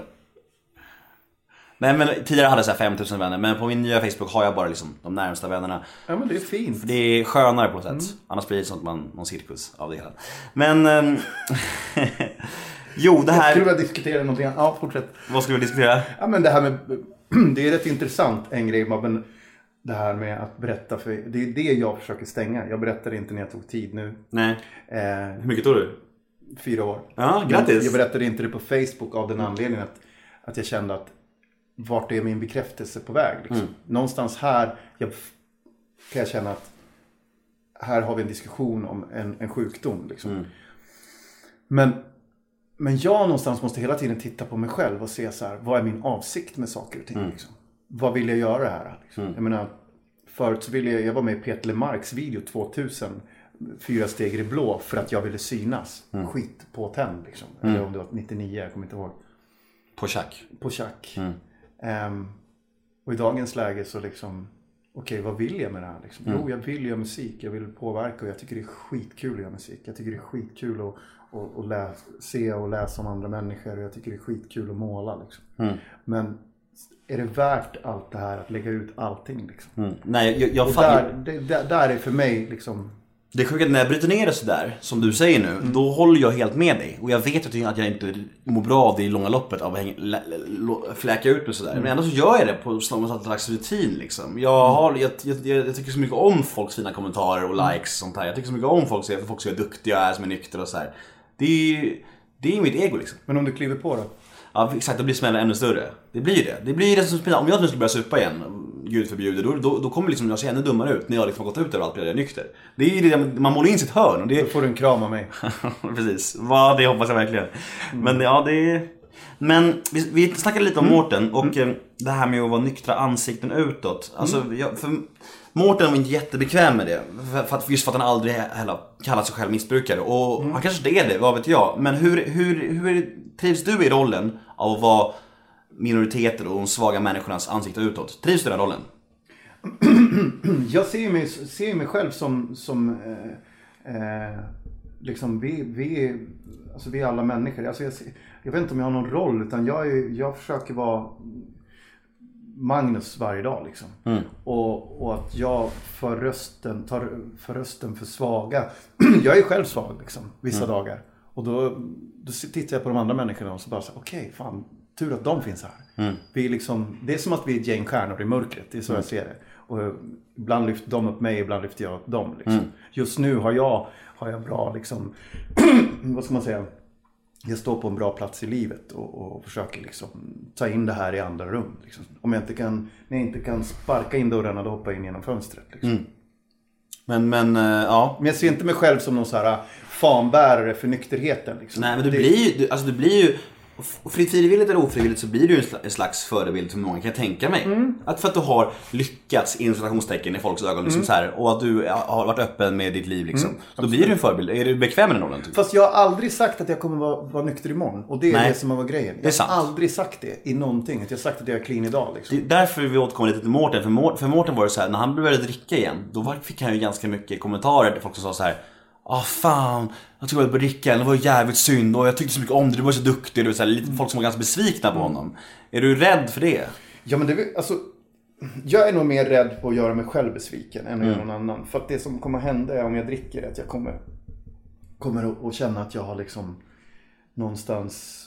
Nej men tidigare hade jag så här 5000 vänner men på min nya Facebook har jag bara liksom de närmsta vännerna. Ja men det är fint. För det är skönare på något sätt. Annars blir det sånt man, någon cirkus av det hela. Men... ehm, <laughs> jo, det Jag här... skulle vilja diskutera någonting annat. Ja, fortsätt. Vad ska vi diskutera? Ja men det här med, <clears throat> det är rätt intressant en grej men det här med att berätta för, det är det jag försöker stänga. Jag berättade inte när jag tog tid nu. Nej. Eh, Hur mycket tog du? fyra år. Ja, grattis. Jag berättade inte det på Facebook av den anledningen att, att jag kände att vart är min bekräftelse på väg? Liksom. Mm. Någonstans här jag, kan jag känna att här har vi en diskussion om en, en sjukdom. Liksom. Mm. Men Men jag någonstans måste hela tiden titta på mig själv och se så här, vad är min avsikt med saker och ting? Liksom? Vad vill jag göra här? Liksom? Jag menar, förut så ville jag, jag var med i Peter Lemarks video 2000, Fyra steg i det blå, för att jag ville synas. Skit på tänd liksom. Eller om det var 99, jag kommer inte ihåg. På tjack. På tjack. Ehm, och i dagens läge så liksom, okej vad vill jag med det här? Liksom? Jo, jag vill göra musik, jag vill påverka och jag tycker det är skitkul att göra musik. Jag tycker det är skitkul att, att, att läsa, se och läsa om andra människor och jag tycker det är skitkul att måla. Liksom. Men är det värt allt det här att lägga ut allting? Liksom? Mm. Nej, jag, jag Och fan, där, det, där är för mig liksom, Det är sjukt att när jag bryter ner det sådär, som du säger nu, då håller jag helt med dig. Och jag vet att jag- inte mår bra av det i långa loppet, av att hänga- lä- lä- fläka ut mig sådär. Men ändå så gör jag det på någon slags rutin liksom. Jag, har, jag, jag, jag, tycker så mycket om folks fina kommentarer och likes och sånt här. Jag tycker så mycket om folk, säger- folk som är duktiga är, som är nyktra och sådär. Det är ju det är mitt ego liksom. men om du kliver på då? Ja exakt, då blir smällen ännu större. Det blir det. Det blir det som spelar. Om jag nu skulle börja supa igen, gud förbjude, då, då, då kommer liksom jag se ännu dummare ut när jag liksom har gått ut överallt och är nykter. Det är ju det, man målar in sitt hörn och det Då får du en kram av mig. <laughs> Precis, ja, det hoppas jag verkligen. Men ja, det är... Men vi, vi snackade lite om Mårten och eh, det här med att vara nyktra ansikten utåt. Alltså, jag, för Mårten var inte jättebekväm med det. För, att, just för att han aldrig heller kallat sig själv missbrukare. Och han kanske inte är det, vad vet jag. Men hur, hur, hur trivs du i rollen av att vara minoriteter och de svaga människornas ansikte utåt? Trivs du i den rollen? <clears throat> Jag ser ju mig, ser mig själv som, som eh, eh, liksom vi, vi, alltså vi är alla människor. Alltså jag, ser- jag vet inte om jag har någon roll utan jag, är, jag försöker vara Magnus varje dag liksom. Och, och att jag för rösten, tar för rösten för svaga. <clears throat> jag är själv svag liksom, vissa dagar. Och då, då tittar jag på de andra människorna och så bara så okej, fan, tur att de finns här. Vi är liksom, det är som att vi är ett gäng stjärnor i mörkret, det är så jag ser det. Och ibland lyfter de upp mig, ibland lyfter jag upp dem. Liksom. Just nu har jag, har jag bra, liksom, <clears throat> vad ska man säga, jag står på en bra plats i livet och, och försöker liksom ta in det här i andra rum. Liksom. Om jag inte kan, när jag inte kan sparka in dörrarna, då hoppar jag in genom fönstret. Liksom. Men, men eh, ja. Men jag ser inte mig själv som någon så här fanbärare för nykterheten. Liksom. Nej men du Det- blir ju, du, alltså du blir ju fri- Frivilligt eller ofrivilligt så blir du ju en sla- en slags förebild för många kan jag tänka mig. Mm. Att för att du har lyckats inom citationstecken i folks ögon liksom så här, och att du har varit öppen med ditt liv liksom. Mm. Då blir du en förebild. Är du bekväm med den rollen? Typ? Fast jag har aldrig sagt att jag kommer vara, vara nykter imorgon. Och det är Nej. det som har varit grejen. Jag har aldrig sagt det i någonting. Att jag har sagt att jag är clean idag. Liksom. Det är därför vi återkommer lite till Mårten. För, Mårten, var det så här, när han började dricka igen, då fick han ju ganska mycket kommentarer där folk som sa så här. Ah fan, jag tror jag dricka igen, det var jävligt synd och jag tyckte så mycket om det, du var så duktig. Du, vet, så här, lite folk som var ganska besvikna på honom. Är du rädd för det? Ja, men det, alltså, jag är nog mer rädd på att göra mig själv besviken än att göra någon annan. För att det som kommer hända är om jag dricker att jag kommer, kommer att, känna att jag har liksom någonstans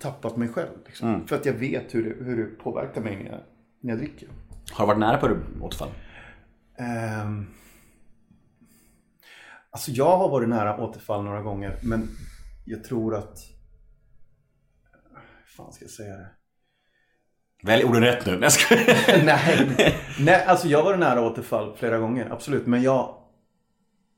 tappat mig själv. Liksom. För att jag vet hur det, hur det påverkar mig när jag, när jag dricker. Har du varit nära på det återfall? Um, alltså jag har varit nära återfall några gånger. Men jag tror att... Hur fan ska jag säga det? Välj orden rätt nu. Nej, jag skojar. <laughs> nej, nej, alltså jag var nära återfall flera gånger, absolut. Men jag,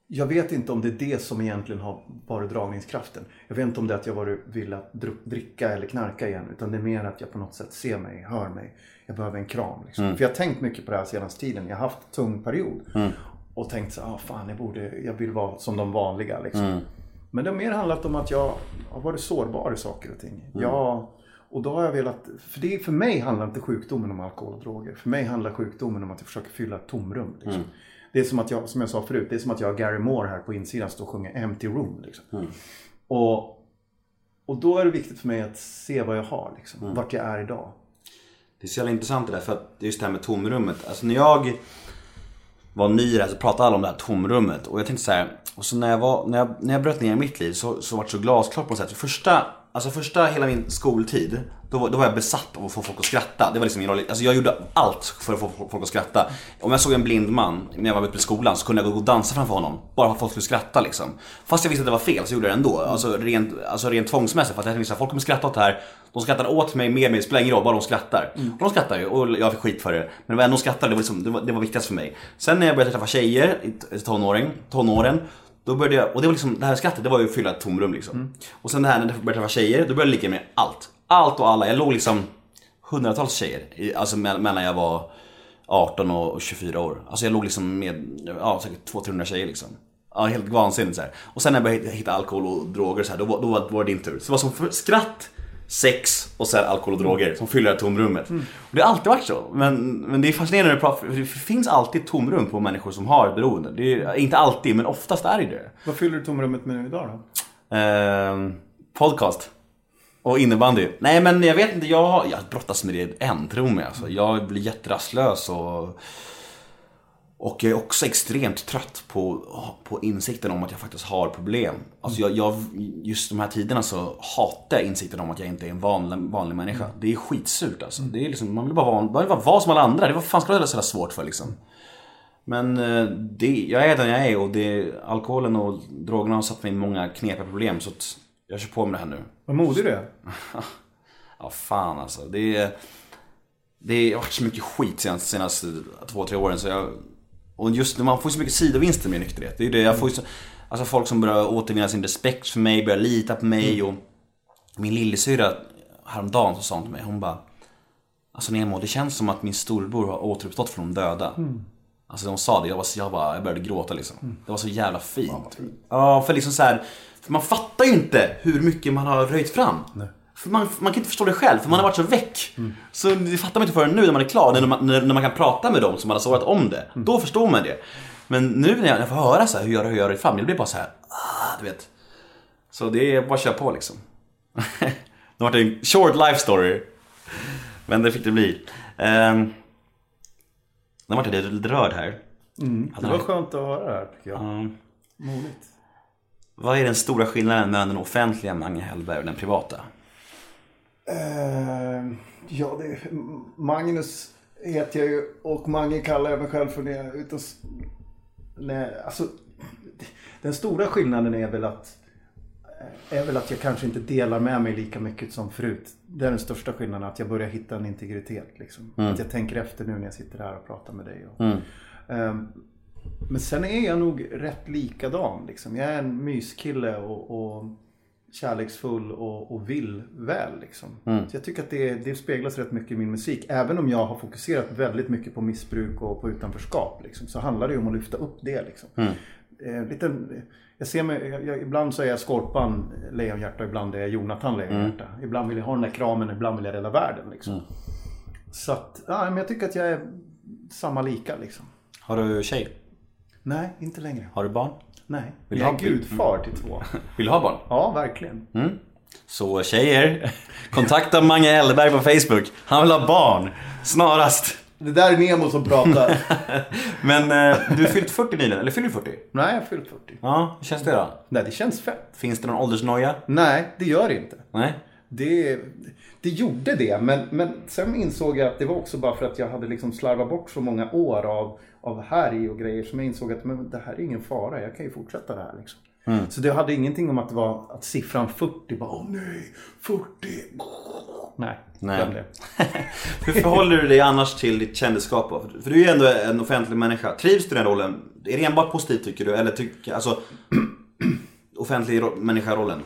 jag vet inte om det är det som egentligen har varit dragningskraften. Jag vet inte om det är att jag varit, vill att dricka eller knarka igen. Utan det är mer att jag på något sätt ser mig, hör mig. Jag behöver en kram. Liksom. För jag har tänkt mycket på det här senaste tiden. Jag har haft tung period. Och tänkt så ah, fan jag borde, jag vill vara som de vanliga. Liksom. Men det har mer handlat om att jag har varit sårbar i saker och ting. Jag, och då har jag velat, för, det, för mig handlar inte sjukdomen om alkohol och droger. För mig handlar sjukdomen om att jag försöker fylla ett tomrum. Liksom. Det är som att jag, som jag sa förut, det är som att jag har Gary Moore här på insidan står och sjunger Empty Room. Liksom. Och, och då är det viktigt för mig att se vad jag har, liksom, vart jag är idag. Det är så jävla intressant det där för att just det här med tomrummet. Alltså när jag var ny i det här så pratade alla om det här tomrummet. Och jag tänkte så här, och så när jag, var, när jag, när jag bröt ner i mitt liv så, så var det så glasklart på något sätt. För första, alltså första hela min skoltid, då var, då var jag besatt av att få folk att skratta. Det var liksom min roll. Alltså jag gjorde allt för att få folk att skratta. Om jag såg en blind man när jag var ute i skolan så kunde jag gå och dansa framför honom. Bara för att folk skulle skratta liksom. Fast jag visste att det var fel så gjorde jag det ändå. Alltså rent, alltså rent tvångsmässigt. För att jag tänkte att folk kommer skratta åt det här. De skrattar åt mig mer, mer, det spelar ingen roll, bara de skrattar. Och de skrattar ju och jag fick skit för det. Men det var ändå de skrattade, det var, liksom, det var, det var viktigast för mig. Sen när jag började träffa tjejer i tonåring, tonåren. Då började jag, och det var liksom, det här skrattet det var ju att fylla ett tomrum liksom. Mm. Och sen det här när jag började träffa tjejer, då började jag ligga med allt. Allt och alla. Jag låg liksom hundratals tjejer. Alltså me- mellan jag var 18 och 24 år. Alltså jag låg liksom med, ja säkert 200-300 tjejer liksom. Ja, helt vansinnigt så här. Och sen när jag började hitta alkohol och droger så här, då, då, då var det din tur. Så det var som för, skratt, sex och sen alkohol och droger som fyller det här tomrummet. Och det har alltid varit så. Men, men det är fascinerande för det finns alltid tomrum på människor som har ett beroende. Det är, inte alltid, men oftast är det det. Vad fyller du tomrummet med nu idag då? Ehm, podcast. Och innebandy. Nej men jag vet inte, jag, jag brottas med det än, tro mig alltså. Jag blir jätterastlös och... Och jag är också extremt trött på, på insikten om att jag faktiskt har problem. Alltså jag, jag, just de här tiderna så hatar jag insikten om att jag inte är en vanlig, vanlig människa. Det är skitsurt alltså. Det är liksom, man vill bara vara, man vill bara vara som alla andra. Det var fan ska det vara så svårt för liksom. Men eh, det, jag är den jag är och det, alkoholen och drogerna har satt mig i många knepiga problem så jag kör på med det här nu. Vad modig du är. <laughs> Ja fan alltså. Det, är- det har varit så mycket skit senaste, senaste två, tre åren så jag... Och just när man får så mycket sidovinster med nykterhet. Det är ju det, jag får ju så, Alltså folk som börjar återvinna sin respekt för mig, börjar lita på mig och... Min lillasyrra häromdagen så sa hon till mig, hon bara... Alltså Nemo, det känns som att min storbror har återuppstått från de döda. Alltså de sa det, jag, var, så- jag, bara, jag började gråta liksom. Det var så jävla fint. Ja, för liksom så här, för man fattar ju inte hur mycket man har röjt fram. För man, man kan inte förstå det själv, för man har varit så väck. Så det fattar man inte förrän nu när man är klar, när man, när, när man kan prata med dem som har sårat om det. Då förstår man det. Men nu när jag, jag får höra så här, hur jag, hur jag röjt fram, det blir bara så här, ah, du vet. Så det är bara att köra på liksom. <laughs> det varit en short life story. Men det fick det bli. Um, nu vart jag lite rörd här. Det var skönt att höra det här tycker jag. Um, Modigt. vad är den stora skillnaden mellan den offentliga Mange Hellberg och den privata? Eh, ja, det, Magnus heter jag ju och Mange kallar jag mig själv för när jag s- Nej, alltså, den stora skillnaden är väl att är väl att jag kanske inte delar med mig lika mycket som förut. Det är den största skillnaden, att jag börjar hitta en integritet. Liksom. Att jag tänker efter nu när jag sitter här och pratar med dig. Och, Ehm, men sen är jag nog rätt likadan. Liksom. Jag är en myskille och, och kärleksfull och, och vill väl. Liksom. Så jag tycker att det, det speglas rätt mycket i min musik. Även om jag har fokuserat väldigt mycket på missbruk och på utanförskap. Liksom, så handlar det ju om att lyfta upp det. Liksom. Eh, lite, jag ser mig, jag, jag, ibland så är jag Skorpan Lejonhjärta, ibland är jag Jonathan Lejonhjärta. Ibland vill jag ha den där kramen, ibland vill jag rädda världen. Liksom. Så att, ja, men jag tycker att jag är samma lika liksom. Har du tjej? Nej, inte längre. Har du barn? Nej. Vill jag är gudfar till två. <laughs> Vill du ha barn? Ja, verkligen. Så tjejer, kontakta Mange Hellberg på Facebook. Han vill ha barn. Snarast. Det där är Nemo som pratar. <laughs> Men eh, du har fyllt 40 nyligen, eller fyller du 40? Nej, jag har fyllt 40. Ja, hur känns det då? Nej, det känns fett. Finns det någon åldersnoja? Nej, det gör det inte. Nej? Det, det gjorde det, men, men sen insåg jag att det var också bara för att jag hade liksom slarvat bort så många år av, av härj och grejer som jag insåg att men det här är ingen fara, jag kan ju fortsätta det här. Liksom. Så det hade ingenting om att det var att siffran 40, bara åh nej, 40. Nej, Nej. det. <laughs> Hur förhåller du dig annars till ditt kändisskap? då? För du är ju ändå en offentlig människa. Trivs du i den rollen? Är det enbart positivt tycker du? Eller tycker, alltså, <clears throat> offentlig ro- människa-rollen?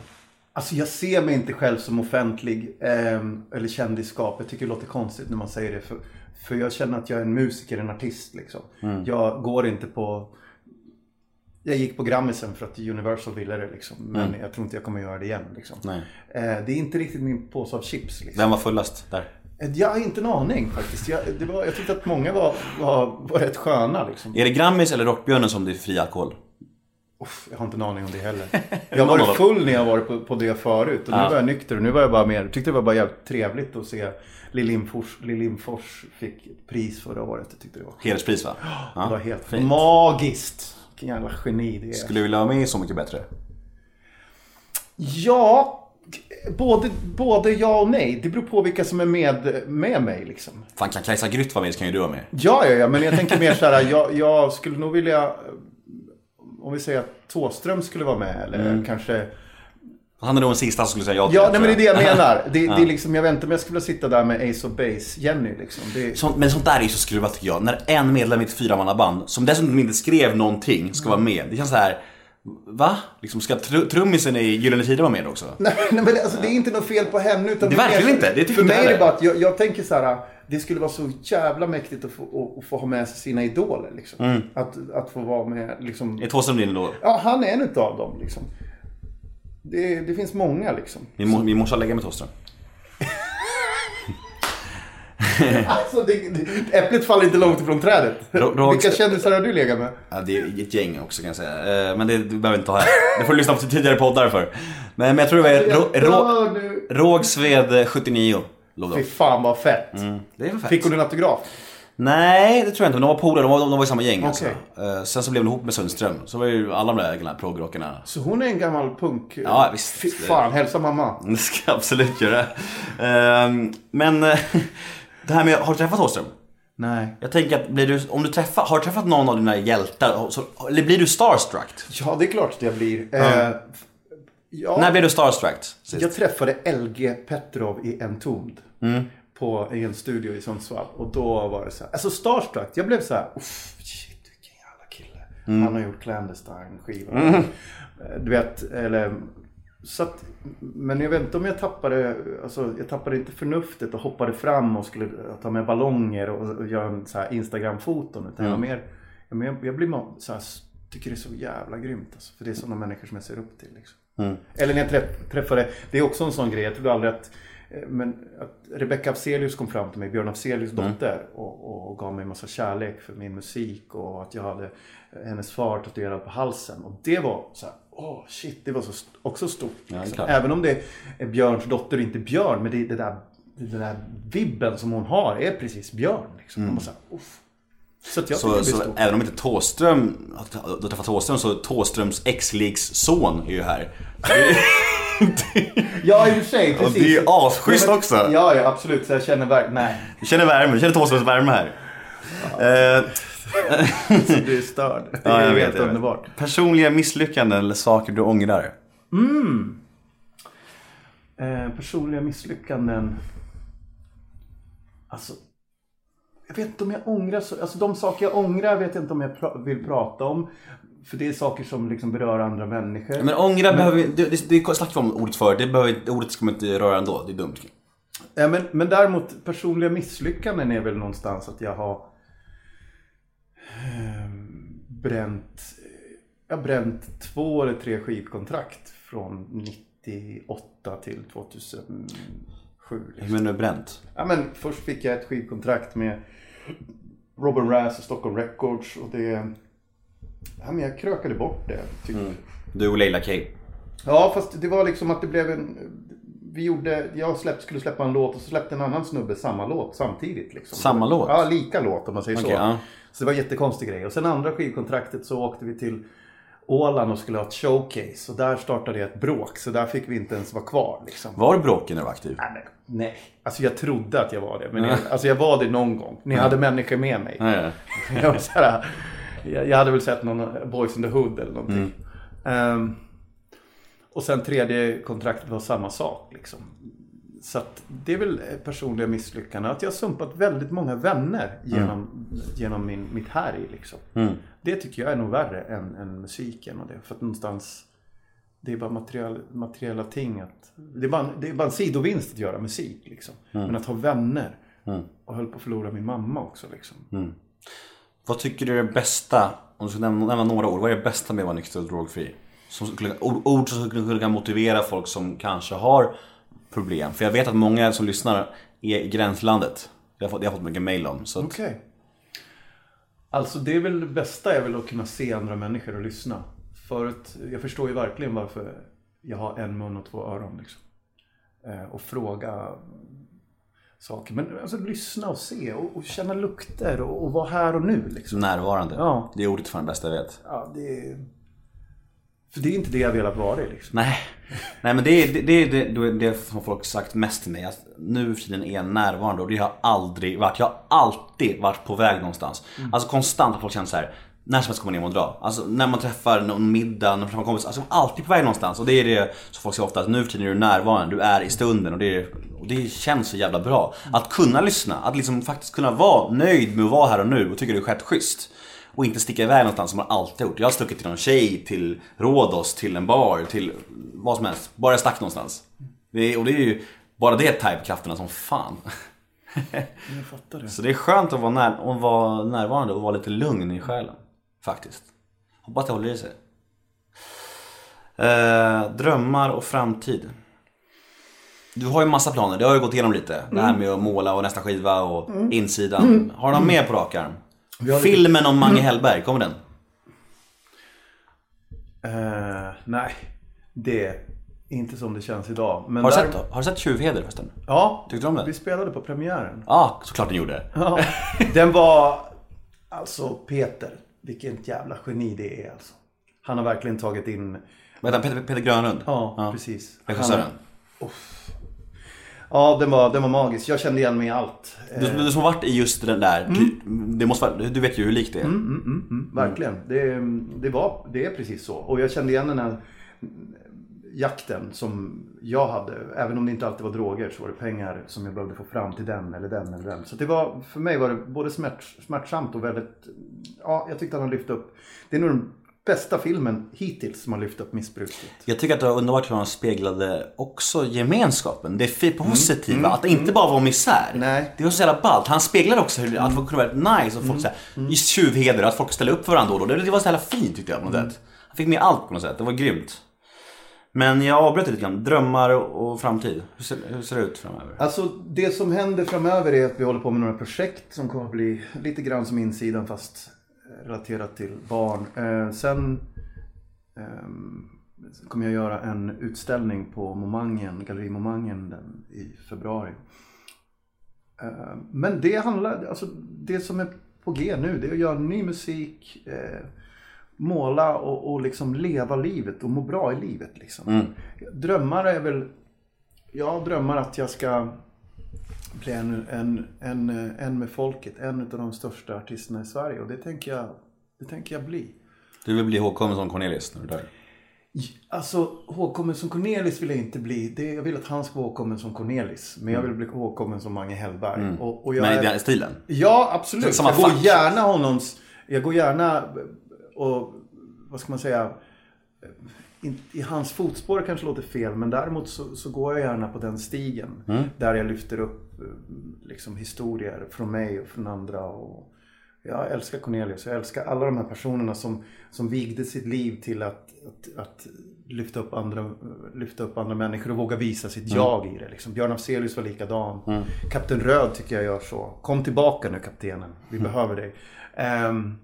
Alltså jag ser mig inte själv som offentlig ehm, eller kändisskap. Jag tycker det låter konstigt när man säger det. För, för jag känner att jag är en musiker, en artist liksom. Mm. Jag går inte på... Jag gick på Grammisen för att Universal ville det liksom. Men jag tror inte jag kommer göra det igen liksom. Mm. Nej. Eh, det är inte riktigt min påse av chips liksom. Vem var fullast där? Eh, Jag har inte en aning faktiskt. Jag, det var, jag tyckte att många var, var, var rätt sköna liksom. Är det Grammis eller Rockbjörnen som det är fri alkohol? Uff, jag har inte en aning om det heller. <laughs> Jag har varit full när jag varit på, på det förut. Och nu Ja. var jag nykter. Och nu var jag bara mer, tyckte det var bara jävligt trevligt att se Lill Lindfors, Lill Lindfors fick pris förra året. Jag tyckte det var, Hederspris va? <gasps> Ja, det var helt fint. magiskt. Vilken jävla geni det är. Skulle du vilja vara med Så Mycket Bättre? Ja, både, både ja och nej. Det beror på vilka som är med, med mig liksom. Fan kan Kajsa Grytt vara med så kan ju du vara med. Ja, ja, ja, men jag tänker mer så här. Jag, jag skulle nog vilja, om vi säger att Thåström skulle vara med. Eller kanske Han är nog den sista som skulle säga ja till Ja, nej, men det är det jag menar. Det, det är liksom, jag inte om jag skulle vilja sitta där med Ace of Base, Jenny liksom. Det, Sånt, men sånt där är ju så skruvat tycker jag. När en medlem i ett fyramannaband, som dessutom inte skrev någonting, ska vara med. Det känns så här. Va? Liksom ska tr- trummisen i Gyllene Tider vara med också? <laughs> Nej, nej men det, alltså, det är inte något fel på henne. Utan Det är verkligen inte. Det tycker För inte mig är det bara att jag, jag tänker så här. Det skulle vara så jävla mäktigt att få, att, få ha med sig sina idoler. Liksom. Mm. Att, att få vara med. Liksom, Är Thåström din då? ja, han är en utav dem. Liksom. Det, det finns många liksom. Vi, må, vi måste lägga med Thåström. Alltså, det, det, äpplet faller inte långt ifrån trädet. Rogs- Vilka kändisar har du legat med? Ja, det är ett gäng också kan jag säga. Eh, Men det du behöver inte ta här. Det får du lyssna på tidigare poddar för. Men, men jag tror det var. Rågsved 79. Låg Fy fan vad fett. Det är fett. Fick hon en autograf? Nej, det tror jag inte. Men de var polare, de var, de var i samma gäng alltså. Okej. Eh, Sen så blev de ihop med Sundström. Så var ju alla de där gamla proggrockarna. Så hon är en gammal punk? Ja, visst. Fy fan, hälsa mamma. Det ska jag absolut göra. Ehm, Men eh, <laughs> det här med, har du träffat Thåström? Nej. Jag tänker att blir du, om du träffar, har du träffat någon av dina hjältar? Så, eller blir du starstruck? Ja, det är klart att jag blir. Eh, ja, När blev du starstruck sist? Jag träffade LG Petrov i Entombed. Mm. På, I en studio i Sundsvall. Och då var det så här. Alltså starstruck. Jag blev så här. "Uff, Shit, vilken jävla kille. Mm. Han har gjort Clandestine-skivan. Eh, Du vet, eller... Så att, men jag vet inte om jag tappade, alltså jag tappade inte förnuftet och hoppade fram och skulle ta med ballonger och, och göra en så här Instagram-foton. Utan jag var mer, jag, jag blir så här, tycker det är så jävla grymt alltså. För det är sådana människor som jag ser upp till. Liksom. Eller när jag träff, träffade, det är också en sån grej, jag trodde aldrig att eh, men att Rebecca Afzelius kom fram till mig, Björn Afzelius dotter, och, och gav mig en massa kärlek för min musik och att jag hade eh, hennes far tatuerad på halsen. Och det var så här, åh shit, det var så också stort. liksom. klart. Även om det är Björns dotter och inte Björn, men det, det där, den där vibben som hon har är precis Björn. Liksom. Man bara så här. Så att jag Så, så även om inte Thåström, du träffat Thåström så Thåströms ex-leagues son är ju här. Ja, i och för sig. Och Precis. det är ju asschysst Ja, också. Ja, ja, absolut. Så jag känner nej. Du känner värme, du känner Thåströms värme här. Eh, <laughs> Du är störd. Det ja, är jag vet, helt underbart. Personliga misslyckanden eller saker du ångrar? Eh, personliga misslyckanden. Alltså. Jag vet inte om jag ångrar så. Alltså de saker jag ångrar vet jag inte om jag pra- vill prata om. För det är saker som liksom berör andra människor. Men ångra behöver vi, det, det, det snackade vi om ordet förut, det behöver, det ordet ska man inte röra ändå, det är dumt. Ja, men, men däremot personliga misslyckanden är väl någonstans att jag har eh, bränt, jag bränt två eller tre skivkontrakt från 98 till 2007. Hur Liksom. menar du bränt? Ja, men först fick jag ett skivkontrakt med Robin Razz och Stockholm Records och det... Ja, men jag krökade bort det. Typ. Du och Leila K. Ja, fast det var liksom att det blev en... Vi gjorde, jag släpp, skulle släppa en låt och så släppte en annan snubbe samma låt samtidigt. Liksom. Samma låt? Ja, lika låt om man säger Okej, så. ja. Så det var en jättekonstig grej. Och sen andra skivkontraktet så åkte vi till Åland och skulle ha ett showcase. Och där startade jag ett bråk. Så där fick vi inte ens vara kvar. Liksom. Var du bråkig när du var aktiv? Nej, men, nej. Alltså jag trodde att jag var det. Men jag, alltså jag var det någon gång. Ni hade människor med mig. Ja, <laughs> ja. Jag, var så här, jag, jag hade väl sett någon Boys in the Hood eller någonting. Ehm, och sen tredje kontraktet var samma sak. Liksom. Så det är väl personliga misslyckanden. Att jag har sumpat väldigt många vänner genom, genom min, mitt härj. Liksom. Det tycker jag är nog värre än, än musiken och det. För att någonstans det är bara material, materiella ting. Att, det, är bara, det är bara en sidovinst att göra musik. Liksom. Men att ha vänner. Och höll på att förlora min mamma också. Liksom. Vad tycker du är det bästa, om du ska nämna, nämna några ord, vad är det bästa med att vara nykter och drogfri? Som ord som skulle kunna motivera folk som kanske har problem. För jag vet att många som lyssnar är i gränslandet. Det har fått, det har fått mycket mail om. Okej. Alltså det är väl det bästa är väl att kunna se andra människor och lyssna. Förut, jag förstår ju verkligen varför jag har en mun och två öron. Liksom. Eh, och fråga saker. Men alltså lyssna och se och, och känna lukter och, och vara här och nu. Liksom. närvarande. Ja. Det är ordet för den bästa jag vet. Ja, det är... För det är inte det jag velat vara i liksom. Nej, Nej men det är det, det, är det, det, som folk sagt mest till mig. Att nu för tiden är jag närvarande och det har jag aldrig varit. Jag har alltid varit på väg någonstans. Alltså konstant har folk känt så här. När som helst kommer ner och dra. Alltså när man träffar någon middag, när man träffar kompis. Alltså alltid på väg någonstans. Och det är det som folk säger ofta. Att nu för tiden är du närvarande. Du är i stunden. Och det, är, och det känns så jävla bra. Att kunna lyssna. Att liksom faktiskt kunna vara nöjd med att vara här och nu och tycka det är skett schysst. Och inte sticka iväg någonstans som man alltid gjort. Jag har stuckit till någon tjej, till Rhodos, till en bar, till vad som helst. Bara jag stack någonstans. Det är, och det är ju bara det type-krafterna som fan. <laughs> Jag fattar det. Så det är skönt att vara, när, att vara närvarande och vara lite lugn i själen. Faktiskt. Hoppas det håller i sig. Eh, drömmar och framtid. Du har ju massa planer, det har jag gått igenom lite. Det här med att måla och nästa skiva och insidan. Har du någon mer på rak arm? Filmen om Mange Hellberg, kommer den? Eh, nej, det är inte som det känns idag. Men Har du där- sett, har du sett Tjuvheder förresten? Ja, Tyckte du om den? vi spelade på premiären. Ja, såklart den gjorde. Ja, den var, alltså Peter, vilket jävla geni det är alltså. Han har verkligen tagit in, Vad heter han? Peter, Peter Grönlund? ja, precis. Regissören. Ja, den var, den var magisk. Jag kände igen mig i allt. Du, Eh, du som varit i just den där, ty, det måste vara, du vet ju hur likt det är. mm, mm, mm, verkligen. Det, det, var, det är precis så. Och jag kände igen den här jakten som jag hade. Även om det inte alltid var droger så var det pengar som jag behövde få fram till den eller den eller den. Så det var, för mig var det både smärt, smärtsamt och väldigt, ja jag tyckte att han lyfte upp. Det är nog den bästa filmen hittills som har lyft upp missbruket. Jag tycker att det var underbart hur han speglade också gemenskapen. Det fi- positiva, att det inte bara var misär. Nej. Det var så jävla ballt. Han speglade också hur att det kunde vara nice och folk såhär, just tjuvheder, att folk ställer upp för varandra då och då. Det, var så jävla fint tyckte jag på något sätt. Han fick med allt på något sätt, det var grymt. Men jag avbröt lite grann. Drömmar och framtid. Hur ser, hur ser det ut framöver? Alltså det som händer framöver är att vi håller på med några projekt som kommer att bli lite grann som insidan fast relaterat till barn. Eh, sen ehm, kommer jag göra en utställning på Momangen, Galleri Momangen den, i februari. Eh, men det handlar, alltså det som är på G nu det är att göra ny musik, eh, måla och, och liksom leva livet och må bra i livet. Liksom. Drömmar är väl jag drömmar att jag ska bli en, en, en, en med folket, en av de största artisterna i Sverige. Och det tänker jag, det tänker jag bli. Du vill bli ihågkommen som Cornelis när du dör? Alltså, ihågkommen som Cornelis vill jag inte bli. Det, jag vill att han ska vara ihågkommen som Cornelis. Men jag vill bli ihågkommen som Mange Hellberg. Och, och jag Men i den stilen? Ja, absolut. Samma jag går fack. gärna honums... Jag går gärna och, vad ska man säga, i hans fotspår kanske låter fel, men däremot så, så går jag gärna på den stigen. Där jag lyfter upp eh, liksom, historier från mig och från andra. Och jag älskar Cornelius, jag älskar alla de här personerna som, som vigde sitt liv till att, att, att lyfta, upp andra, lyfta upp andra människor och våga visa sitt jag i det. Liksom. Björn Afzelius var likadan. Kapten Röd tycker jag gör så. Kom tillbaka nu kaptenen, vi behöver dig. Ehm,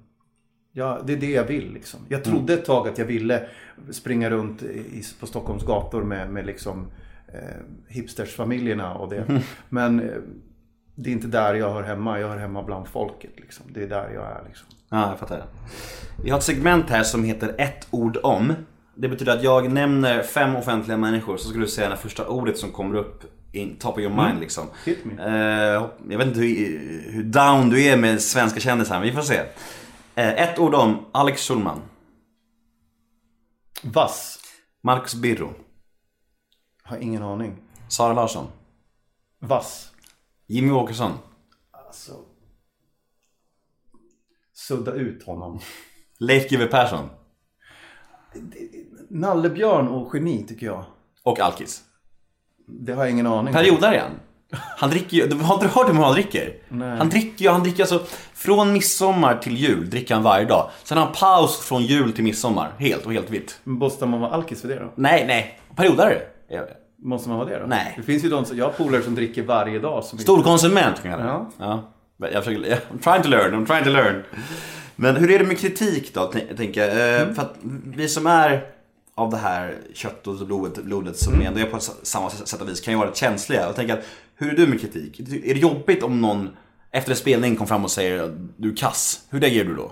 Ja, det är det jag vill liksom. Jag trodde ett tag att jag ville springa runt i, på Stockholms gator med, med liksom eh, hipstersfamiljerna och det. <laughs> Men eh, det är inte där jag hör hemma. Jag hör hemma bland folket liksom. Det är där jag är liksom. Ja, jag fattar. Vi har ett segment här som heter ett ord om. Det betyder att jag nämner fem offentliga människor så ska du säga det första ordet som kommer upp in top of your mind liksom. Hit me. Eh, jag vet inte hur, hur down du är med svenska kändisar, men vi får se. Eh, ett ord om Alex Schulman, Vass. Marcus Birro, Har ingen aning. Sara Larsson, Vass. Jimmy Åkesson, Alltså. Sudda ut honom. Leif GW Persson Nallebjörn och geni tycker jag. och Alkis. Det har jag ingen aning om. Periodare igen. Han dricker ju, har inte hört hur han dricker? Nej. Han dricker ju, han dricker alltså från midsommar till jul dricker han varje dag. Sen har han paus från jul till midsommar. Helt och helt vitt. Men Måste man vara alkis för det då? Nej, nej. Periodare. är det. Måste man vara det då? Nej. Det finns ju de som, jag har polare som dricker varje dag. Som Storkonsument kan jag. Ja. ja. Jag försöker, I'm trying to learn, I'm trying to learn. Men hur är det med kritik då, tänker jag? Eh, För att vi som är av det här köttet och blodet, blodet som ändå är på samma sätt och vis kan ju vara rätt känsliga. Jag tänker att, hur är du med kritik? Är det jobbigt om någon efter en spelning kom fram och säger att du är kass? Hur reagerar du då?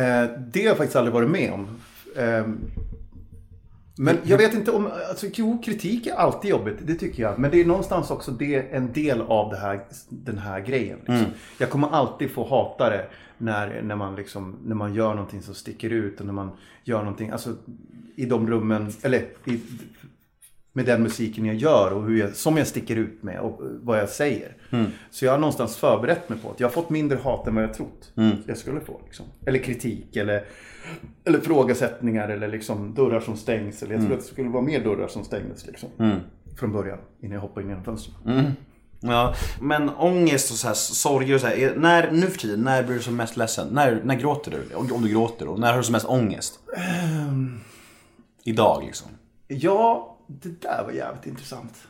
Eh, det har jag faktiskt aldrig varit med om. Eh, men jag vet inte om, alltså jo, kritik är alltid jobbigt, det tycker jag. Men det är någonstans också det, en del av här, den här grejen. Liksom. Jag kommer alltid få hata det när, när, man liksom, när man gör någonting som sticker ut och när man gör någonting, alltså i de rummen, eller i, med den musiken jag gör och hur jag, som jag sticker ut med och vad jag säger. Så jag har någonstans förberett mig på att jag har fått mindre hat än vad jag trott jag skulle få. Liksom. Eller kritik eller, eller frågesättningar eller liksom dörrar som stängs. Eller jag tror att det skulle vara mer dörrar som stängdes liksom, från början innan jag hoppade in genom fönstret. Ja, men ångest och så här, sorger och så här, är, när, nu för tiden, när blir du som mest ledsen? När, när gråter du? Om, om du gråter och när har du som mest ångest? Idag liksom. Ja, det där var jävligt intressant.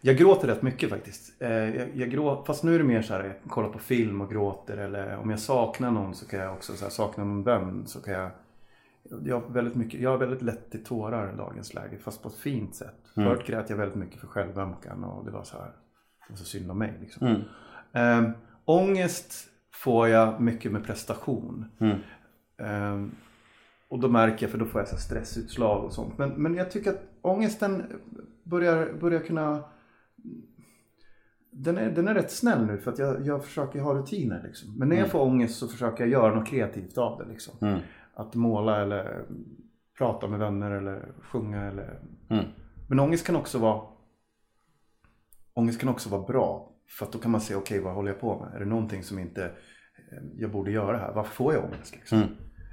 Jag gråter rätt mycket faktiskt. Eh, Jag, jag grå, fast nu är det mer så här, jag kollar på film och gråter eller om jag saknar någon så kan jag också så här, sakna någon vän så kan jag jag har, väldigt mycket, jag har väldigt lätt till tårar i dagens läge, fast på ett fint sätt. Förut grät jag väldigt mycket för självömkan och det var så här, det var så synd om mig. Liksom. Mm. ångest får jag mycket med prestation. Ehm, och då märker jag, för då får jag så stressutslag och sånt. Men, men jag tycker att ångesten börjar, börjar kunna... Den är, den är rätt snäll nu för att jag, jag försöker ha rutiner. Liksom. Men när jag får ångest så försöker jag göra något kreativt av det. Liksom. Att måla eller prata med vänner eller sjunga. Eller... Men ångest kan också vara Ångest kan också vara bra. För att då kan man se, okej vad håller jag på med? Är det någonting som inte eh, jag borde göra här? Varför får jag ångest? Liksom?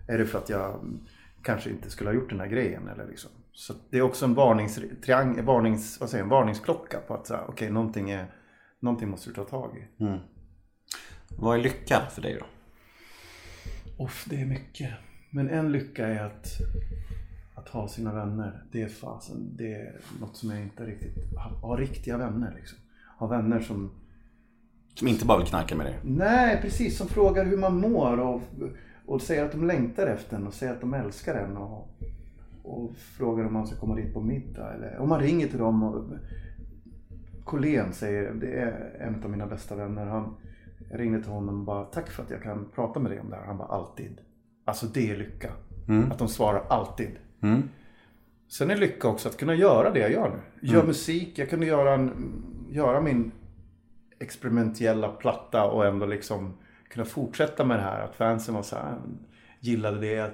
Är det för att jag mm, kanske inte skulle ha gjort den här grejen? Eller liksom? Så det är också en varnings, triang, varnings, vad säger, en varningsklocka på att okej, någonting, är, någonting måste du ta tag i. Vad är lycka för dig då? Off, det är mycket. Men en lycka är att, att ha sina vänner. Det är fasen, det är något som jag inte riktigt... Ha, ha riktiga vänner liksom. Ha vänner som... Som inte bara vill knarka med dig? Nej, precis. Som frågar hur man mår och, och säger att de längtar efter en och säger att de älskar en. Och, och frågar om man ska komma dit på middag. Eller om man ringer till dem och... Colén säger, det är en av mina bästa vänner. Han, jag ringde till honom och bara, tack för att jag kan prata med dig om det här. Han bara, alltid. Alltså det är lycka. Att de svarar alltid. Sen är lycka också att kunna göra det jag gör nu. Gör musik, jag kunde göra, en, göra min experimentella platta och ändå liksom kunna fortsätta med det här. Att fansen var så här, gillade det.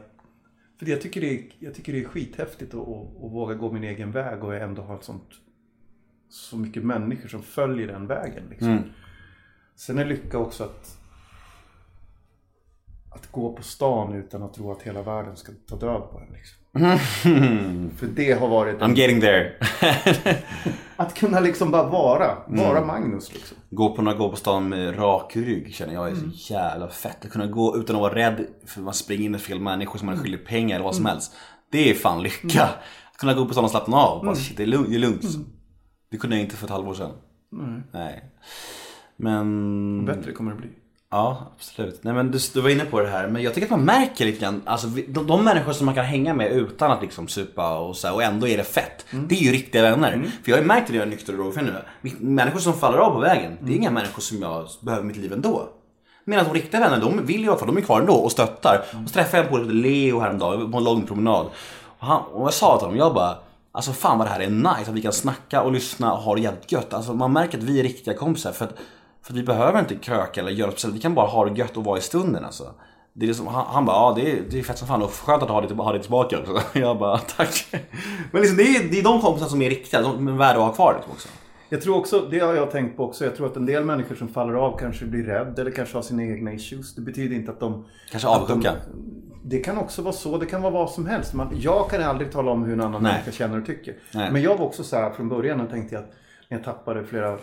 För jag tycker det är, jag tycker det är skithäftigt att, att, att våga gå min egen väg och ändå ha ett sånt så mycket människor som följer den vägen. Liksom. Sen är lycka också att att gå på stan utan att tro att hela världen ska ta död på en. Liksom. För det har varit... En, I'm getting there. <laughs> att kunna liksom bara vara. Vara Magnus liksom. gå på, gå på stan med rak rygg känner jag är Mm. så jävla fett. Att kunna gå utan att vara rädd för att man springer in i fel människor som man Mm. skyldig pengar eller vad som helst. Det är fan lycka. Att kunna gå på stan och slappna av. Mm. Bara, shit, det är lugnt. Det, är lugnt. det kunde jag inte för ett halvår sedan. Nej. Men... Bättre kommer det bli. Ja, absolut. Nej men du, du var inne på det här, men jag tycker att man märker lite grann, alltså de, de människor som man kan hänga med utan att liksom supa och så här, och ändå är det fett. Det är ju riktiga vänner. För jag har ju märkt det när jag är nykter och drogfri nu. Människor som faller av på vägen, det är inga människor som jag behöver i mitt liv ändå. Medan de riktiga vännerna, de vill jag för de är kvar ändå och stöttar. Och så träffade jag en polare Leo häromdagen på en lång promenad. Och, han, och jag sa till honom, jag bara Alltså fan vad det här är nice, att vi kan snacka och lyssna och ha det jävligt gött. Alltså man märker att vi är riktiga kompisar för att, för vi behöver inte kröka eller göra speciellt. Vi kan bara ha det gött och vara i stunden alltså. Det är liksom, han, han bara, ja det är, det är fett som fan och skönt att ha det, ha det tillbaka också. <laughs> Jag bara, tack. Men liksom, det, är, det är de kompisarna som är riktiga, de är värda att ha kvar liksom också. Jag tror också, det har jag tänkt på också, jag tror att en del människor som faller av kanske blir rädd eller kanske har sina egna issues. Det betyder inte att de... Kanske avundsjuka. de- Det kan också vara så, det kan vara vad som helst. Man, jag kan aldrig tala om hur en annan Nej. människa känner och tycker. Nej. Men jag var också så här från början och tänkte att när jag tappade flera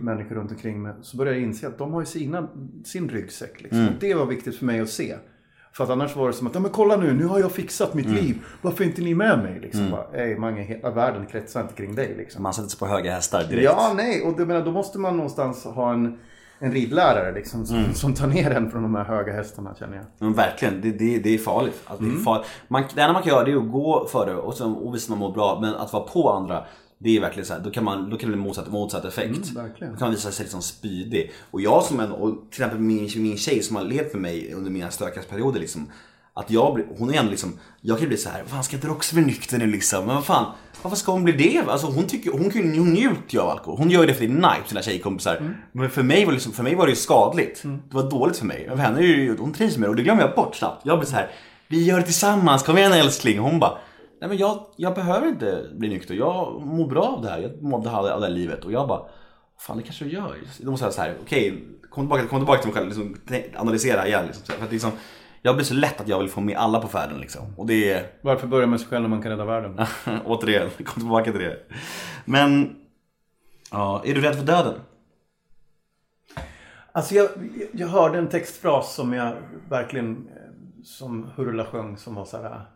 människor runt omkring mig så började jag inse att de har ju sina, sin ryggsäck. Liksom. Mm. Det var viktigt för mig att se. För att annars var det som att, ja men kolla nu, nu har jag fixat mitt Mm. liv. Varför är inte ni med mig? Liksom. Bara, Ey Mange, hela världen kretsar inte kring dig. Liksom. Man sätter sig på höga hästar direkt. Ja, nej. Och det, menar, då måste man någonstans ha en, en ridlärare liksom, som, Mm. som tar ner en från de här höga hästarna känner jag. Men verkligen, det, det, det är farligt. Alltså, Mm. det, är farligt. Man, det enda man kan göra det är att gå före och, sen, och visa att man mår bra. Men att vara på andra, det är verkligen så här, då kan, man, då kan det bli motsatt, motsatt effekt. Mm, verkligen. Då kan man visa sig liksom spydig. Och jag som en, och till exempel min, min tjej som har levt med mig under mina stökigaste perioder liksom. Att jag blir, hon är ändå liksom, jag kan bli så här, fan ska inte du också bli nykter nu liksom? Men vad fan, varför ska hon bli det? Alltså hon tycker, hon, ju- hon njuter ju av alkohol. Hon gör ju det för det är nice, sina tjejkompisar. Mm. Men för mig, var det liksom, för mig var det ju skadligt. Det var dåligt för mig. Men för henne är ju, hon trivs med det och det glömmer jag bort snabbt. Jag blir så här, vi gör det tillsammans, kom igen älskling. Hon bara, nej men jag, jag behöver inte bli nykter. Jag mår bra av det här. Jag mådde av det här livet. Och jag bara, fan det kanske du gör. Då måste jag säga så här, okej, kom, tillbaka, kom tillbaka till mig själv. Liksom, analysera igen. Liksom. För att liksom, jag blir så lätt att jag vill få med alla på färden liksom. Och det är, Varför börja med sig själv när man kan rädda världen? <laughs> återigen, kom tillbaka till det. Men, ja, är du rädd för döden? Alltså jag, jag hörde en textfras som jag verkligen, eh, som Hurula sjöng som var så här.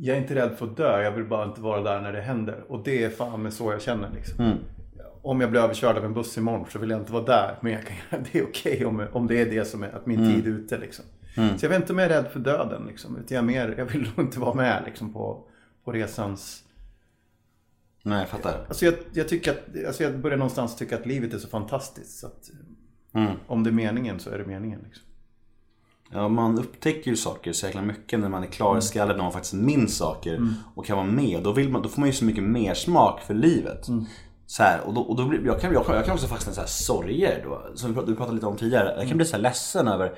Jag är inte rädd för att dö, jag vill bara inte vara där när det händer. Och det är fan med så jag känner liksom. Om jag blir överkörd av en buss imorgon så vill jag inte vara där. Men jag kan, <laughs> det är okej om, om det är det som är, att min tid är ute liksom. Så jag vet inte om jag är rädd för döden liksom. Utan jag, är mer, jag vill <laughs> nog inte vara med liksom på, på resans... Nej, jag fattar. Alltså jag, jag tycker att, alltså jag börjar någonstans tycka att livet är så fantastiskt. Så att, Mm. Om det är meningen så är det meningen liksom. Ja, man upptäcker ju saker så jäkla mycket när man är klar i skallen, när man faktiskt minns saker och kan vara med. Då, vill man, då får man ju så mycket mer smak för livet. Så här, och då, och då blir, jag, kan, jag, jag kan också fastna i så här sorger då, som du pratade lite om tidigare. Jag kan bli så här ledsen över,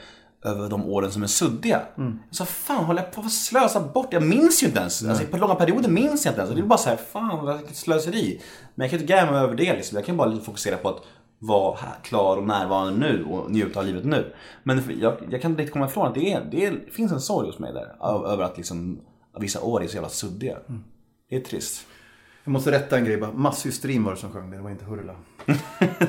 över de åren som är suddiga. Så fan håller jag på att slösa bort? Jag minns ju inte ens. Alltså, på långa perioder minns jag inte ens. Det är bara så här, fan vilket slöseri. Men jag kan inte gräma mig över det liksom. Jag kan bara fokusera på att vara här, klar och närvarande nu och njuta av livet nu. Men jag, jag kan inte komma ifrån att det, är, det, är, det finns en sorg hos mig där. Av, över att liksom, vissa år är så jävla suddiga. Det är trist. Jag måste rätta en grej bara. Masshystrin var det som sjöng det, det var inte Hurula. <laughs>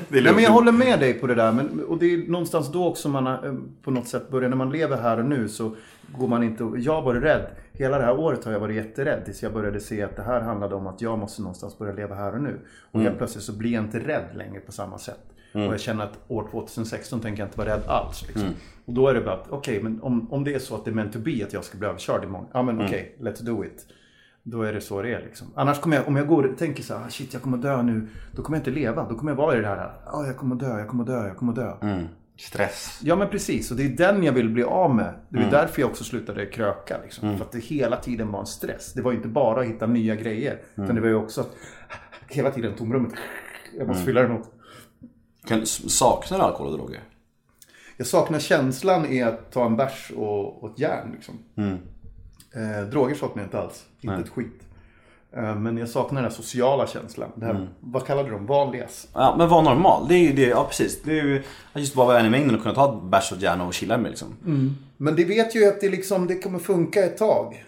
Nej, men jag håller med dig på det där. Men, och det är någonstans då också man har, eh, på något sätt börjar, när man lever här och nu så går man inte Jag varit rädd. Hela det här året har jag varit jätterädd tills jag började se att det här handlade om att jag måste någonstans börja leva här och nu. Och helt plötsligt så blir jag inte rädd längre på samma sätt. Och jag känner att år 2016 tänker jag inte vara rädd alls. Liksom. Och då är det bara att, okej, men om, om det är så att det är meant to be att jag ska bli överkörd imorgon. Ja men okej, let's do it. Då är det så det är liksom. Annars kommer jag, om jag går och tänker så här, shit jag kommer dö nu. Då kommer jag inte leva. Då kommer jag vara i det här, ja jag kommer dö, jag kommer dö, jag kommer dö. Mm. Stress. Ja men precis, och det är den jag vill bli av med. Det är därför jag också slutade kröka. Liksom. För att det hela tiden var en stress. Det var inte bara att hitta nya grejer. Utan det var ju också att <laughs> hela tiden tomrummet. <laughs> Jag måste fylla det med något. Kan, saknar du alkohol och droger? Jag saknar känslan i att ta en bärs och, och ett järn. Liksom. Eh, droger saknar jag inte alls. Inte ett skit. Eh, men jag saknar den här sociala känslan. Det här, Vad kallade de? Vanligas. Ja, men var normal. Det är ju det, ja precis. Det är ju just bara vara en i mängden och kunna ta bärs och järn och chilla med liksom. Men det vet ju att det, liksom, det kommer funka ett tag.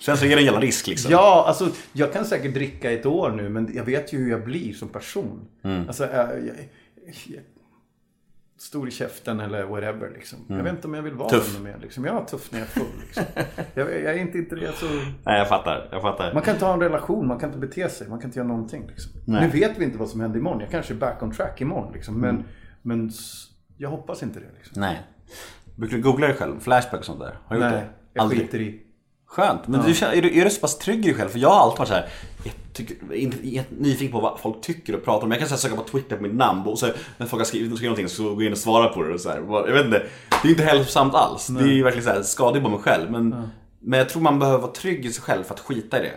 Sen så är det en jävla risk liksom. Ja, alltså jag kan säkert dricka ett år nu men jag vet ju hur jag blir som person. Alltså, jag, jag, jag, stor i käften eller whatever liksom. Jag vet inte om jag vill vara Tuff. mer liksom. Jag är tuff när jag är full liksom. jag, jag är inte intresserad så... Nej, jag fattar. Jag fattar. Man kan inte ha en relation, man kan inte bete sig, man kan inte göra någonting. Liksom. Nu vet vi inte vad som händer imorgon. Jag kanske är back on track imorgon. Liksom. Men, men s- jag hoppas inte det. Liksom. Nej. Brukar du googla dig själv? Flashback och sånt där? Har du gjort Nej, det? jag Aldrig? skiter i. Skönt. Men du, känner- är, du, är du så pass trygg i dig själv? För jag har alltid varit så här, jag tycker, inte, jag är nyfiken på vad folk tycker och pratar om. Jag kan så söka på Twitter på mitt namn och så när folk har skrivit, skrivit någonting så går jag in och svarar på det. Och så här. Jag vet inte. Det är inte hälsosamt alls. Det är verkligen så här, skadligt på mig själv. Men, men jag tror man behöver vara trygg i sig själv för att skita i det.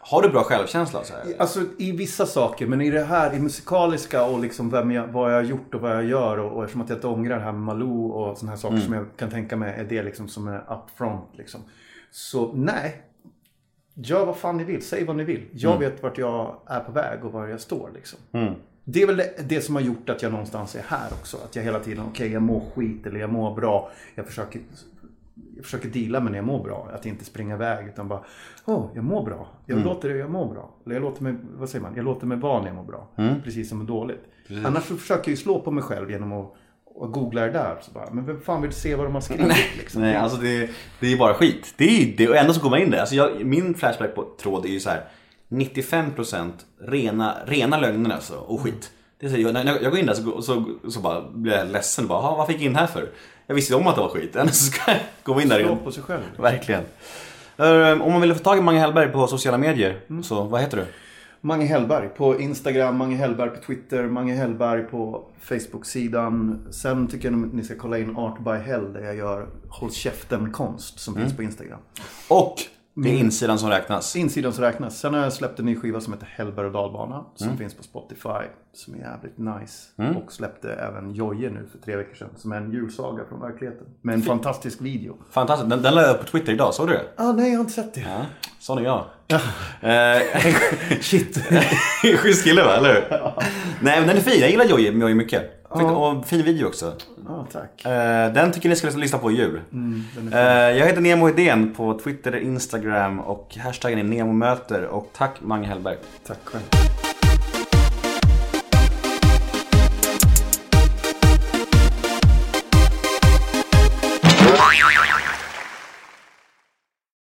Har du bra självkänsla? Så här? Alltså i vissa saker, men i det här, i musikaliska och liksom vem jag, vad jag har gjort och vad jag gör och, och eftersom att jag inte ångrar det här med Malou och sådana här saker som jag kan tänka mig är det liksom som är up front liksom. Så nej. Gör vad fan ni vill, säg vad ni vill. Jag vet vart jag är på väg och var jag står liksom. Det är väl det, det som har gjort att jag någonstans är här också. Att jag hela tiden, okej jag mår skit eller jag mår bra. Jag försöker jag försöker deala med när jag mår bra. Att inte springa iväg utan bara, åh, jag mår bra. Jag låter det, jag mår bra. Eller jag låter mig, vad säger man, jag låter mig vara när jag mår bra. Precis som är dåligt. Annars så försöker jag ju slå på mig själv genom att, att googla det där. Så bara, men vem fan vill se vad de har skrivit liksom? Nej, alltså det, det är bara skit. Det är det och ändå så går man in där. Alltså jag, min flashback på tråd är ju så här 95% rena, rena lögner alltså och skit. Det är så, jag, när jag går in där så, så, så bara blir jag ledsen. Bara, "Ha, vad fick jag in här för? Jag visste om att det var skit. Ändå så ska jag gå in där igen. på sig själv. Verkligen. Eh, Om man vill få tag i Mange Hellberg på sociala medier, så vad heter du? Mange Hellberg på Instagram, Mange Hellberg på Twitter, Mange Hellberg på Facebook-sidan. Sen tycker jag att ni ska kolla in Art by Hell där jag gör Håll käften-konst som finns på Instagram. Och Det är insidan som räknas. Insidan som räknas. Sen har jag släppt en ny skiva som heter Hellberg och dalbana. Som Mm. finns på Spotify. Som är jävligt nice. Och släppte även Jojje nu för tre veckor sedan. Som är en julsaga från verkligheten. Med en fantastisk video. Fantastiskt. Den, den la jag upp på Twitter idag, såg du det? Ah, nej, jag har inte sett det. Ja, sån är jag. <laughs> Eh, <laughs> Shit. <laughs> Schysst kille va, eller hur? Nej men den är fin, jag gillar Jojje Jojje mycket. Och fin video också. Ah, tack. Eh, den tycker ni ska lyssna på i jul. Eh, jag heter Nemo Idén på Twitter, Instagram och hashtaggen är NEMOMÖTER. Och tack Mange Hellberg. Tack själv.